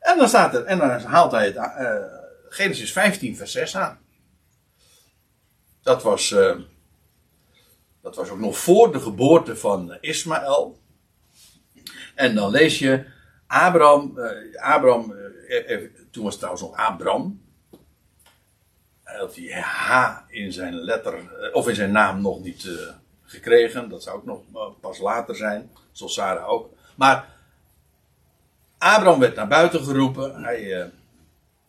En dan staat er, en dan haalt hij het Genesis 15, vers 6 aan. Dat was, dat was ook nog voor de geboorte van Ismaël. En dan lees je Abraham, uh, Abraham toen was het trouwens nog Abram. Hij had die H in zijn letter, of in zijn naam nog niet gekregen. Dat zou ook nog pas later zijn, zoals Sarah ook. Maar Abraham werd naar buiten geroepen. Hij,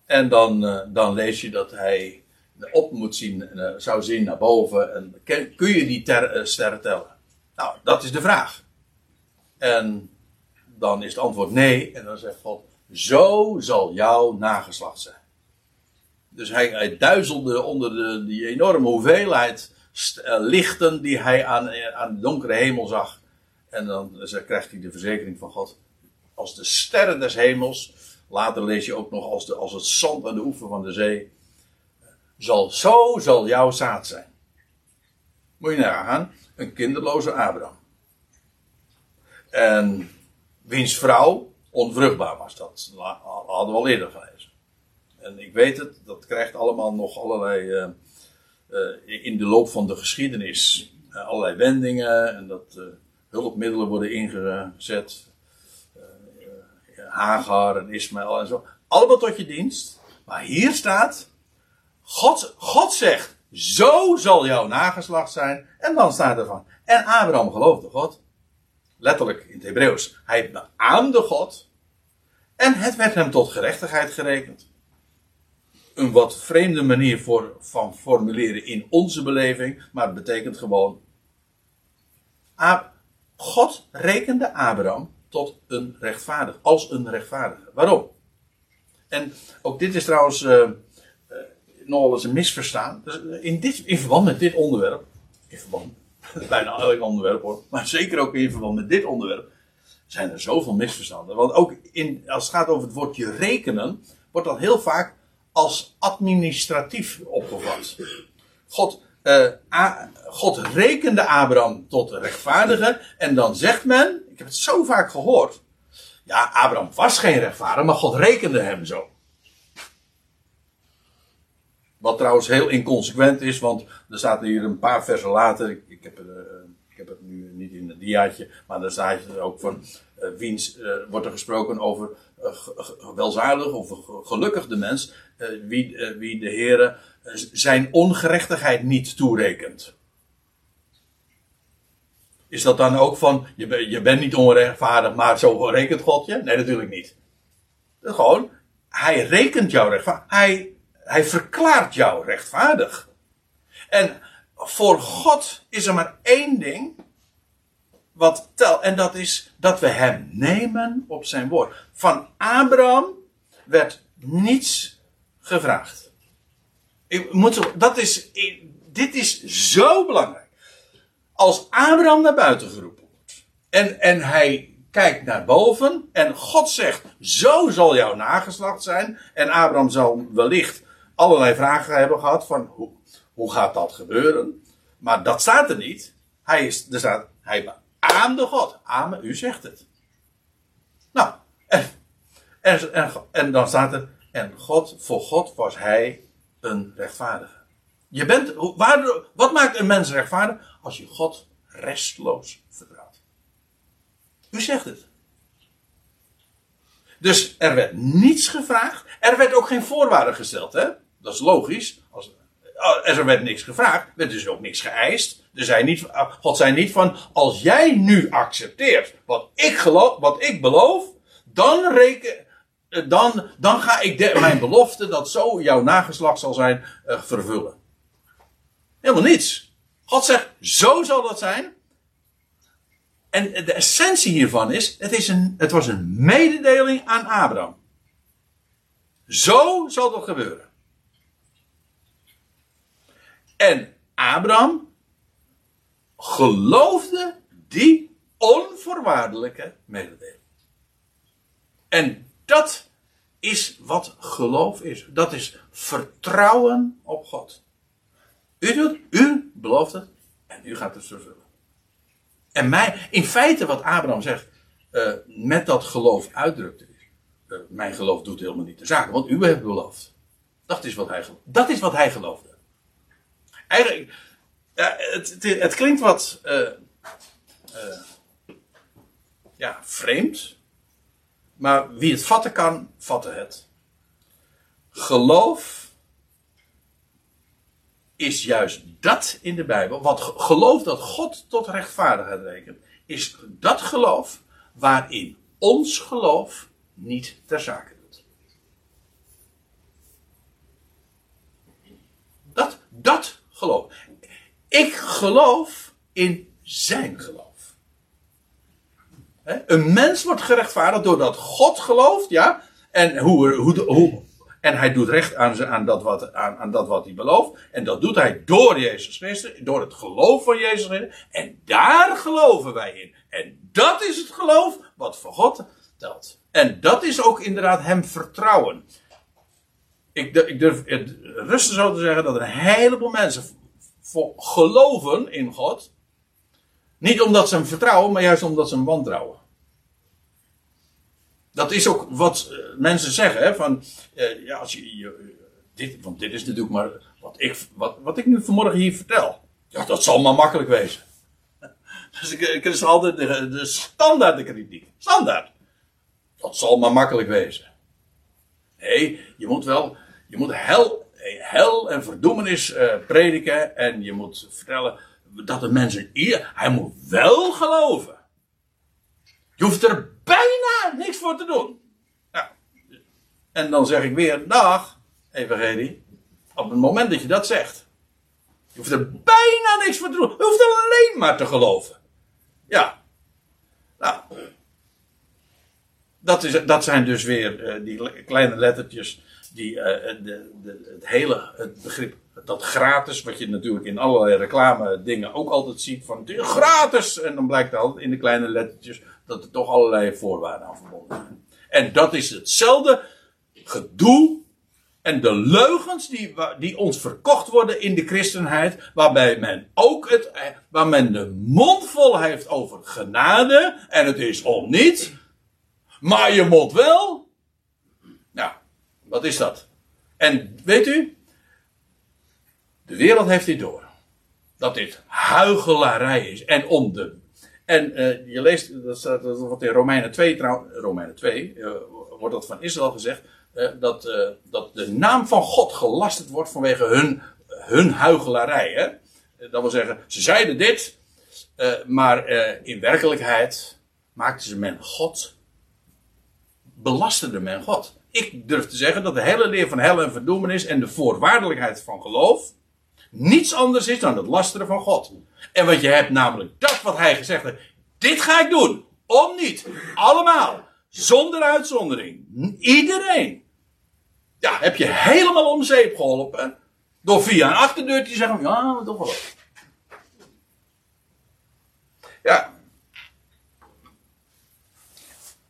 en dan, dan lees je dat hij op moet zien, uh, zou zien naar boven. En kun, je die ter, sterren tellen? Nou, dat is de vraag. En dan is het antwoord nee. En dan zegt God, zo zal jouw nageslacht zijn. Dus hij, hij duizelde onder de, die enorme hoeveelheid lichten die hij aan, aan de donkere hemel zag. En dan krijgt hij de verzekering van God als de sterren des hemels. Later lees je ook nog als, de, als het zand aan de oever van de zee. Zal, zo zal jouw zaad zijn. Moet je nagaan, een kinderloze Abraham. En wiens vrouw onvruchtbaar was. Dat hadden we al eerder gelezen. En ik weet het, dat krijgt allemaal nog allerlei. Uh, uh, in de loop van de geschiedenis. Uh, allerlei wendingen. En dat hulpmiddelen worden ingezet. Hagar en Ismaël en zo. Allemaal tot je dienst. Maar hier staat, God, God zegt, zo zal jouw nageslacht zijn. En dan staat er van, en Abraham geloofde God. Letterlijk in het Hebreeuws. Hij beaamde God. En het werd hem tot gerechtigheid gerekend. Een wat vreemde manier voor, van formuleren in onze beleving. Maar het betekent gewoon. God rekende Abraham tot een rechtvaardig. Als een rechtvaardige. Waarom? En ook dit is trouwens uh, nogal eens een misverstaan. Dus in, dit, in verband met dit onderwerp. In verband. Bijna elk onderwerp hoor. Maar zeker ook in verband met dit onderwerp. Zijn er zoveel misverstanden. Want ook in, als het gaat over het woordje rekenen. Wordt dat heel vaak als administratief opgevat. God, uh, God rekende Abraham tot rechtvaardige. En dan zegt men, ik heb het zo vaak gehoord. Ja, Abraham was geen rechtvaardig, maar God rekende hem zo. Wat trouwens heel inconsequent is, want er staat hier een paar versen later. Ik, heb, uh, ik heb het nu niet in het diaatje, maar daar staat er ook van. Uh, wiens uh, wordt er gesproken over welzalig of gelukkig de mens. wie, wie de Heer zijn ongerechtigheid niet toerekent. Is dat dan ook van, je, je bent niet onrechtvaardig, maar zo rekent God je? Nee, natuurlijk niet. Gewoon, hij rekent jou rechtvaardig. Hij, hij verklaart jou rechtvaardig. En voor God is er maar één ding wat telt. En dat is dat we hem nemen op zijn woord. Van Abraham werd niets gevraagd. Ik moet, dat is, dit is zo belangrijk als Abraham naar buiten geroepen wordt. En, en hij kijkt naar boven en God zegt, zo zal jouw nageslacht zijn. En Abraham zal wellicht allerlei vragen hebben gehad van, hoe, hoe gaat dat gebeuren? Maar dat staat er niet. Hij is, er staat, hij beaamde God. Amen, u zegt het. Nou, en, en, en, dan staat er, en God, voor God was hij een rechtvaardige. Je bent, waar, wat maakt een mens rechtvaardig? als je God restloos vertrouwt. U zegt het. Dus er werd niets gevraagd. Er werd ook geen voorwaarden gesteld. Hè? Dat is logisch. Als, er werd niks gevraagd, werd dus ook niks geëist. Er niet, God zei niet van, als jij nu accepteert wat ik, geloof, wat ik beloof, dan, reken, dan, dan ga ik mijn belofte dat zo jouw nageslacht zal zijn uh, vervullen. Helemaal niets. God zegt, zo zal dat zijn. En de essentie hiervan is, het, is een, het was een mededeling aan Abraham. Zo zal dat gebeuren. En Abraham geloofde die onvoorwaardelijke mededeling. En dat is wat geloof is. Dat is vertrouwen op God. U doet, u belooft het en u gaat het vervullen. En mij, in feite wat Abraham zegt, uh, met dat geloof uitdrukte. Uh, mijn geloof doet helemaal niet de zaken, want u hebt beloofd. Dat is wat hij, dat is wat hij geloofde. Eigenlijk, het, het, het, klinkt wat uh, ja, vreemd. Maar wie het vatten kan, vatten het. Geloof is juist dat in de Bijbel. Wat geloof dat God tot rechtvaardigheid rekent. Is dat geloof waarin ons geloof niet ter zake doet. Dat, dat geloof. Ik geloof in zijn geloof. Een mens wordt gerechtvaardigd doordat God gelooft, ja. En, hoe, hoe, hoe, en hij doet recht aan, aan, dat wat, aan, aan dat wat hij belooft. En dat doet hij door Jezus Christus, door het geloof van Jezus Christus. En daar geloven wij in. En dat is het geloof wat voor God telt. En dat is ook inderdaad hem vertrouwen. Ik, ik durf het rustig zo te zeggen dat een heleboel mensen geloven in God. Niet omdat ze hem vertrouwen, maar juist omdat ze hem wantrouwen. Dat is ook wat eh, mensen zeggen, hè, van, uh, ja, als je, je, dit, want dit is natuurlijk maar wat ik, wat, wat ik nu vanmorgen hier vertel. Ja, dat zal maar makkelijk wezen. Dus ik, is altijd de, de standaard de kritiek. Standaard. Dat zal maar makkelijk wezen. Nee, je moet wel, je moet hel, hel en verdoemenis uh, prediken en je moet vertellen dat de mensen hij moet wel geloven. Je hoeft er bijna niks voor te doen. Ja. En dan zeg ik weer, dag, evangelie. Op het moment dat je dat zegt. Je hoeft er bijna niks voor te doen. Je hoeft alleen maar te geloven. Ja. Nou. Dat, is, dat zijn dus weer uh, die kleine lettertjes die uh, de, de, het hele het begrip dat gratis, wat je natuurlijk in allerlei reclame dingen ook altijd ziet van gratis en dan blijkt altijd in de kleine lettertjes dat er toch allerlei voorwaarden aan verbonden zijn. En dat is hetzelfde gedoe en de leugens die, die ons verkocht worden in de christenheid, waarbij men ook het, waar men de mond vol heeft over genade, en het is om niet, maar je mond wel. Nou, wat is dat? En weet u, de wereld heeft dit door. Dat dit huigelarij is. En om de en uh, je leest, dat staat dat in Romeinen 2, trouw, Romeinen 2 uh, wordt dat van Israël gezegd, uh, dat, dat de naam van God gelasterd wordt vanwege hun, hun huigelarij. Hè? Dat wil zeggen, ze zeiden dit, maar in werkelijkheid maakten ze men God, belasterde men God. Ik durf te zeggen dat de hele leer van hel en verdoemenis en de voorwaardelijkheid van geloof niets anders is dan het lasteren van God. En wat je hebt namelijk dat wat hij gezegd heeft. Dit ga ik doen. Om niet. Allemaal. Zonder uitzondering. Iedereen. Ja, heb je helemaal om zeep geholpen. Door via een achterdeur te zeggen. Ja, toch wel. Ja.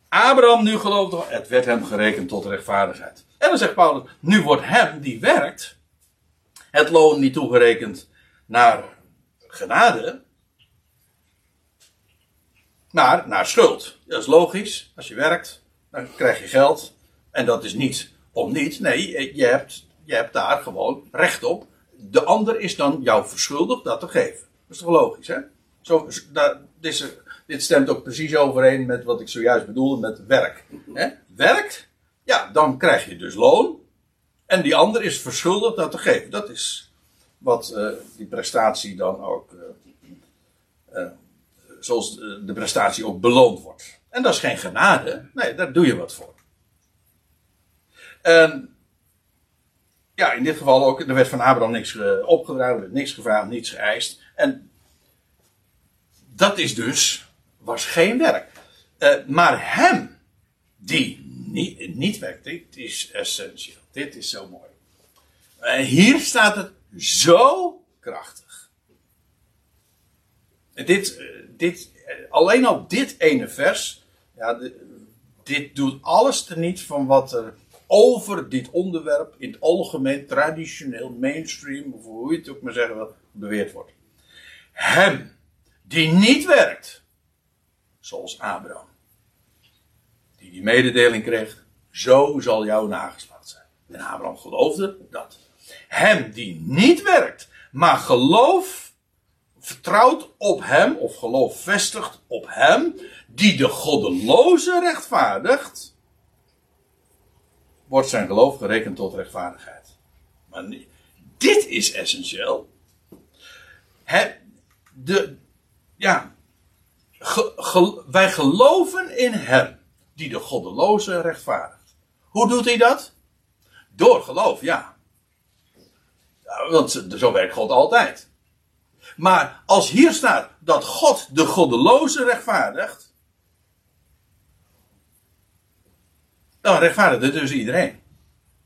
Abraham nu geloofde. Het werd hem gerekend tot rechtvaardigheid. En dan zegt Paulus. Nu wordt hem die werkt. Het loon niet toegerekend naar genade, maar naar schuld. Dat is logisch. Als je werkt, dan krijg je geld. En dat is niet om niet. Nee, je hebt, je hebt daar gewoon recht op. De ander is dan jou verschuldigd dat te geven. Dat is toch logisch, hè? Zo, dit, dit stemt ook precies overeen met wat ik zojuist bedoelde met werk. Hè? werkt, ja, dan krijg je dus loon. En die ander is verschuldigd dat te geven. Dat is wat uh, die prestatie dan ook, uh, uh, zoals de prestatie ook beloond wordt. En dat is geen genade. Nee, daar doe je wat voor. En ja, in dit geval ook, er werd van Abraham niks opgedragen, er werd niks gevraagd, niets geëist. En dat is dus, was geen werk. maar hem, die niet, werkt, dit is essentieel. Dit is zo mooi. En hier staat het zo krachtig. dit, dit, alleen al dit ene vers, ja, dit doet alles teniet van wat er over dit onderwerp in het algemeen, traditioneel, mainstream, of hoe je het ook maar zeggen wil, beweerd wordt. Hem die niet werkt, zoals Abraham, die die mededeling kreeg, zo zal jouw nageslacht zijn. En Abraham geloofde dat. Hem die niet werkt, maar geloof vertrouwt op hem, of geloof vestigt op hem, die de goddeloze rechtvaardigt, wordt zijn geloof gerekend tot rechtvaardigheid. Maar dit is essentieel. de, ja, wij geloven in hem, die de goddeloze rechtvaardigt. Hoe doet hij dat? Door geloof, ja. Want zo werkt God altijd. Maar als hier staat dat God de goddeloze rechtvaardigt. Dan rechtvaardigt het dus iedereen.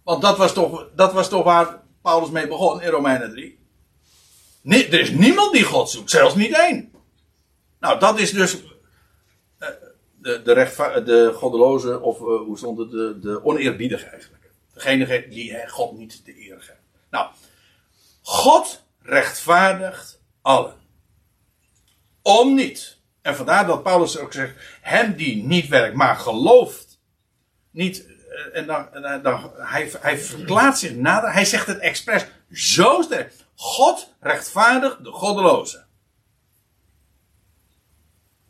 Want dat was toch, dat was toch waar Paulus mee begon in Romeinen 3. Nee, er is niemand die God zoekt, zelfs niet één. Nou, dat is dus uh, de, de, rechtva- de goddeloze, of uh, hoe stond het, de, de oneerbiedige eigenlijk. Degene die God niet de eer geeft. Nou, God rechtvaardigt allen. Om niet. En vandaar dat Paulus ook zegt: hem die niet werkt, maar gelooft. Niet. Eh, en dan, dan hij, hij verklaart zich nader. Hij zegt het expres zo sterk. God rechtvaardigt de goddeloze.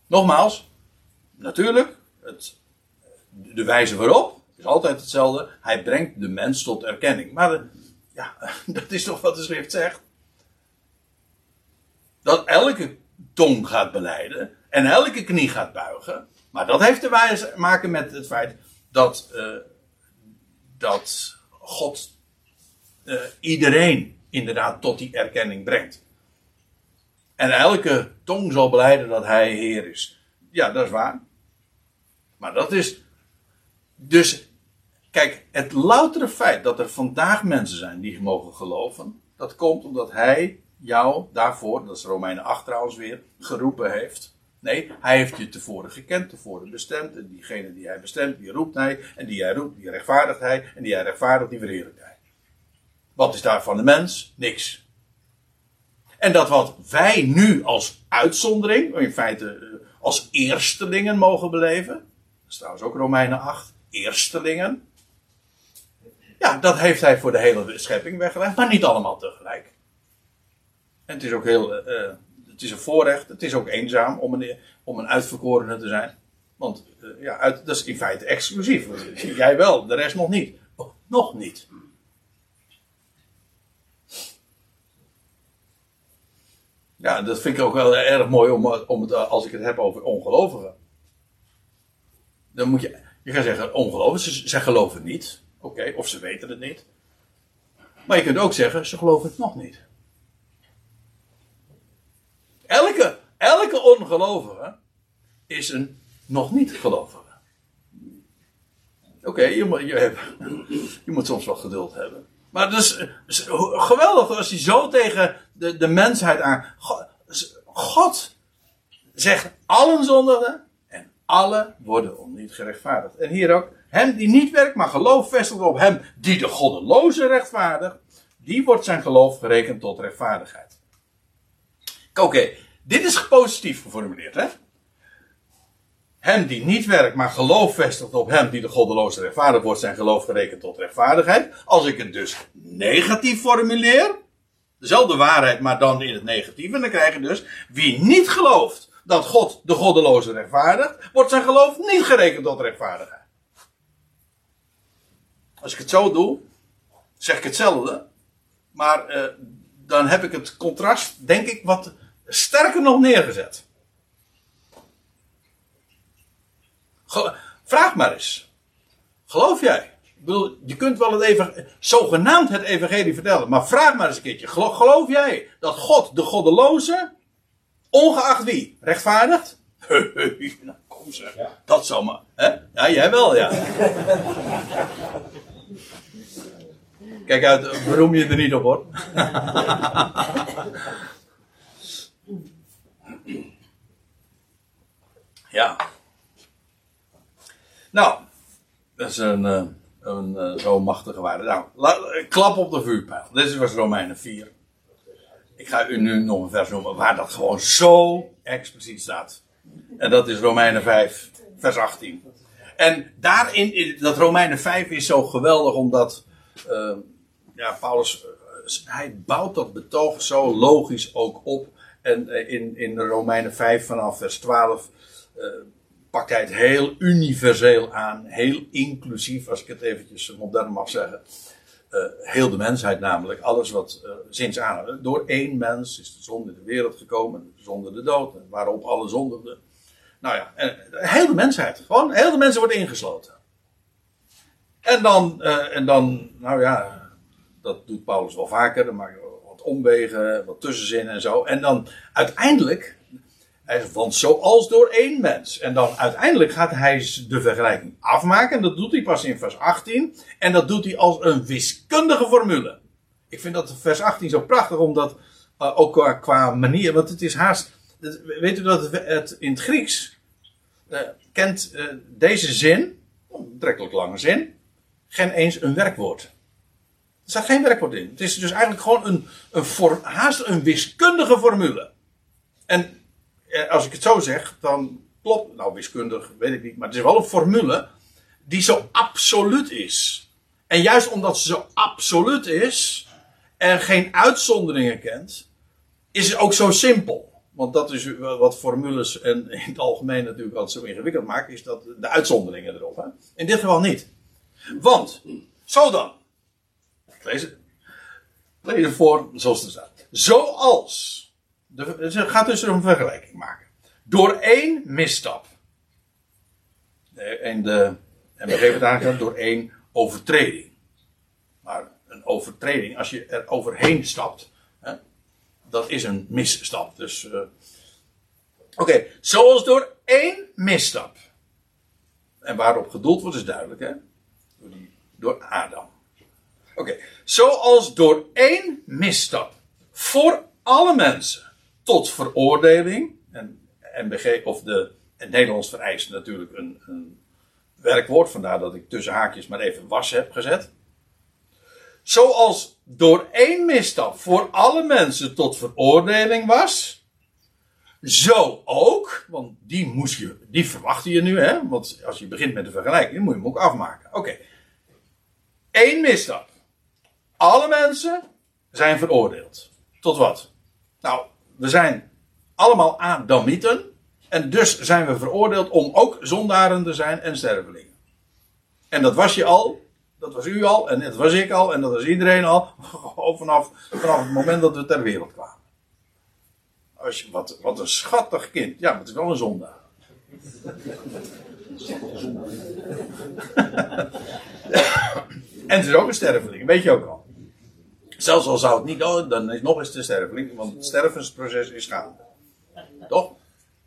Nogmaals, natuurlijk, het, de wijze waarop is altijd hetzelfde. Hij brengt de mens tot erkenning. Maar ja, dat is toch wat de schrift zegt. Dat elke tong gaat beleiden en elke knie gaat buigen. Maar dat heeft te maken met het feit dat, uh, dat God uh, iedereen inderdaad tot die erkenning brengt. En elke tong zal beleiden dat hij Heer is. Ja, dat is waar. Maar dat is. Dus Kijk, het loutere feit dat er vandaag mensen zijn die mogen geloven, dat komt omdat hij jou daarvoor, dat is Romeinen 8 trouwens weer, geroepen heeft. Nee, hij heeft je tevoren gekend, tevoren bestemd. En diegene die hij bestemt, die roept hij. En die hij roept, die rechtvaardigt hij. En die hij rechtvaardigt, die verheerlijkt hij. Wat is daar van de mens? Niks. En dat wat wij nu als uitzondering, in feite eh, als eerstelingen mogen beleven. Dat is trouwens ook Romeinen 8. Eerstelingen. Ja, dat heeft hij voor de hele schepping weggelegd, maar niet allemaal tegelijk. En het is ook heel, uh, het is een voorrecht, het is ook eenzaam om een, om een uitverkorene te zijn. Want uh, ja, uit, dat is in feite exclusief. Jij wel, de rest nog niet. Oh, nog niet. Ja, dat vind ik ook wel erg mooi om, om het, als ik het heb over ongelovigen. Dan moet je, je gaat zeggen, ongelovigen, ze, ze geloven niet. Oké, of ze weten het niet. Maar je kunt ook zeggen, ze geloven het nog niet. Elke, elke ongelovige is een nog niet gelovige. Oké, je, moet, je, moet soms wel geduld hebben. Maar het is, is geweldig als hij zo tegen de, de mensheid aan. God, God zegt allen zondigen en alle worden om niet gerechtvaardigd. En hier ook, hem die niet werkt, maar geloof vestigt op hem die de goddeloze rechtvaardigt, die wordt zijn geloof gerekend tot rechtvaardigheid. Oké, dit is positief geformuleerd, hè? Hem die niet werkt, maar geloof vestigt op hem die de goddeloze rechtvaardig wordt, zijn geloof gerekend tot rechtvaardigheid. Als ik het dus negatief formuleer, dezelfde waarheid, maar dan in het negatieve, dan krijg je dus, wie niet gelooft dat God de goddeloze rechtvaardigt, wordt zijn geloof niet gerekend tot rechtvaardigheid. Als ik het zo doe, zeg ik hetzelfde. Maar eh, dan heb ik het contrast, denk ik, wat sterker nog neergezet. Vraag maar eens. Geloof jij? Ik bedoel, je kunt wel het even, zogenaamd het evangelie vertellen, maar vraag maar eens een keertje. Geloof jij dat God de goddeloze, ongeacht wie, rechtvaardigt? nou, kom zeg. Dat zou maar. Hè? Ja, jij wel, ja. Kijk uit, beroem je er niet op hoor. ja. Nou, dat is een, eh, een, een eh, zo machtige waarde. Nou, klap op de vuurpijl. Dit was Romeinen 4. Ik ga u nu nog een vers noemen waar dat gewoon zo expliciet staat. En dat is Romeinen 5, vers 18. En daarin, dat Romeinen 5 is zo geweldig omdat uh, ja, Paulus, hij bouwt dat betoog zo logisch ook op. En in, in Romeinen 5 vanaf vers 12 uh, pakt hij het heel universeel aan, heel inclusief, als ik het eventjes modern mag zeggen. Heel de mensheid namelijk, alles wat uh, sinds aan, door één mens is de zonde in de wereld gekomen, zonder de dood, waarop alle zondigden. Nou ja, en, heel de mensheid, gewoon heel de mensen wordt ingesloten. En dan, en dan, nou ja, dat doet Paulus wel vaker, dan maakt wat omwegen, wat tussenzinnen en zo. En dan uiteindelijk want zoals door één mens. En dan uiteindelijk gaat hij de vergelijking afmaken. En dat doet hij pas in vers 18. En dat doet hij als een wiskundige formule. Ik vind dat vers 18 zo prachtig, omdat uh, ook qua, manier. Want het is haast. Weet u dat het, in het Grieks. Uh, kent uh, deze zin. Een betrekkelijk lange zin. Geen eens een werkwoord. Er staat geen werkwoord in. Het is dus eigenlijk gewoon een, een haast een wiskundige formule. En eh, als ik het zo zeg, dan klopt, nou wiskundig weet ik niet, maar het is wel een formule die zo absoluut is. En juist omdat ze zo absoluut is en geen uitzonderingen kent, is het ook zo simpel. Want dat is wat formules en in het algemeen natuurlijk altijd zo ingewikkeld maken, is dat de uitzonderingen erop. Hè? In dit geval niet. Want, zo dan. Lees het, voor zoals het staat. Zoals ze gaat dus een vergelijking maken. Door één misstap. En, de, en we geven het aan door één overtreding. Maar een overtreding, als je er overheen stapt, hè, dat is een misstap. Dus, uh, oké, zoals door één misstap. En waarop gedoeld wordt is duidelijk, hè? Door, die, door Adam. Oké, zoals door één misstap voor alle mensen tot veroordeling. En NBG, of de, het Nederlands vereist natuurlijk een, een werkwoord, vandaar dat ik tussen haakjes maar even was heb gezet. Zoals door één misstap voor alle mensen tot veroordeling was, zo ook, want die, moest je, die verwachtte je nu, hè? want als je begint met de vergelijking, moet je hem ook afmaken. Oké. Eén misstap. Alle mensen zijn veroordeeld. Tot wat? Nou, we zijn allemaal Adamieten. En dus zijn we veroordeeld om ook zondaren te zijn en stervelingen. En dat was je al. Dat was u al. En dat was ik al. En dat was iedereen al. Vanaf, vanaf het moment dat we ter wereld kwamen. Als je, wat, wat een schattig kind. Ja, maar het is wel een zondaar. en het is ook een sterveling. Weet je ook al. Zelfs al zou het niet, dan is nog eens de sterveling, want het stervensproces is gaande. Toch?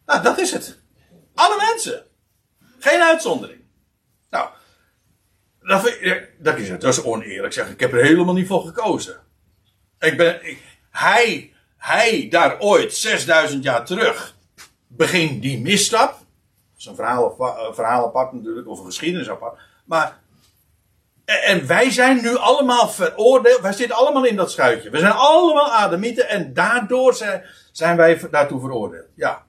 Nou, dat is het. Alle mensen. Geen uitzondering. Nou, dat, dat is. Dat is oneerlijk zeggen. Ik heb er helemaal niet voor gekozen. Ik ben, hij, hij daar ooit 6000 jaar terug begint die misstap. Dat is een verhaal, een verhaal apart natuurlijk, of een geschiedenis apart. Maar en wij zijn nu allemaal veroordeeld. Wij zitten allemaal in dat schuitje. We zijn allemaal Adamieten en daardoor zijn, wij daartoe veroordeeld. Ja.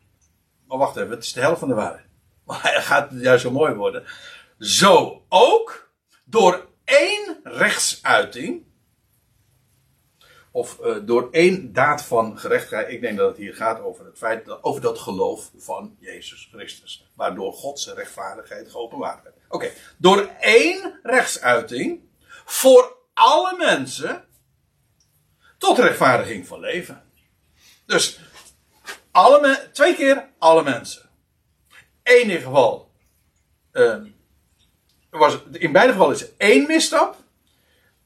Maar wacht even, het is de helft van de waarheid. Maar hij gaat juist zo mooi worden. Zo ook door één rechtsuiting. Of uh, door één daad van gerechtigheid. Ik denk dat het hier gaat over het feit, over dat geloof van Jezus Christus. Waardoor Gods rechtvaardigheid geopenbaard werd. Oké, door één rechtsuiting voor alle mensen tot rechtvaardiging van leven. Dus alle twee keer alle mensen. Eén in geval. eh, was, in beide gevallen is één misstap.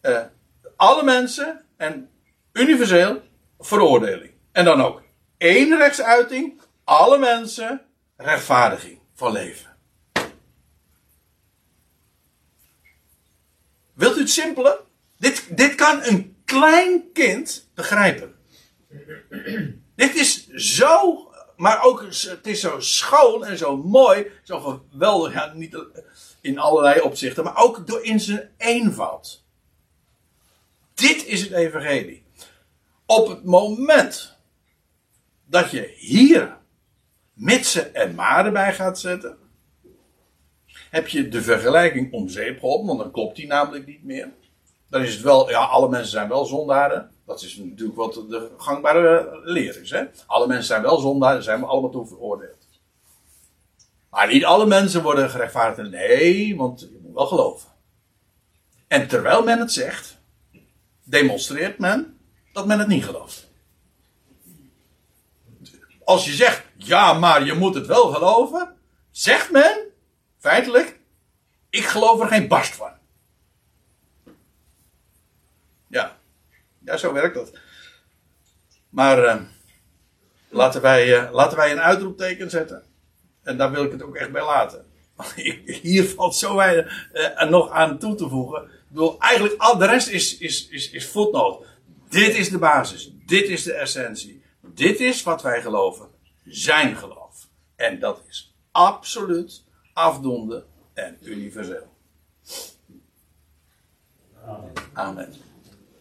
eh, alle mensen en universeel veroordeling. En dan ook één rechtsuiting. Alle mensen rechtvaardiging van leven. Wilt u het simpele? Dit, dit kan een klein kind begrijpen. dit is zo, maar ook het is zo schoon en zo mooi, zo geweldig, ja, niet in allerlei opzichten, maar ook door in zijn eenvoud. Dit is het evangelie. Op het moment dat je hier mitsen en maren bij gaat zetten, heb je de vergelijking om zeep geholpen, want dan klopt die namelijk niet meer. Dan is het wel, ja, alle mensen zijn wel zondaren. Dat is natuurlijk wat de gangbare leer is. Hè? Alle mensen zijn wel zondaren, zijn we allemaal toe veroordeeld. Maar niet alle mensen worden gerechtvaardigd. Nee, want je moet wel geloven. En terwijl men het zegt, demonstreert men dat men het niet gelooft. Als je zegt, ja, maar je moet het wel geloven, zegt men feitelijk, ik geloof er geen barst van. Ja, zo werkt dat. Maar eh, laten, wij, eh, laten wij een uitroepteken zetten. En daar wil ik het ook echt bij laten. Hier valt zo weinig eh, nog aan toe te voegen. Ik bedoel, eigenlijk al de rest is, is, is, is voetnoot. Dit is de basis. Dit is de essentie. Dit is wat wij geloven. Zijn geloof. En dat is absoluut afdoende en universeel. Amen.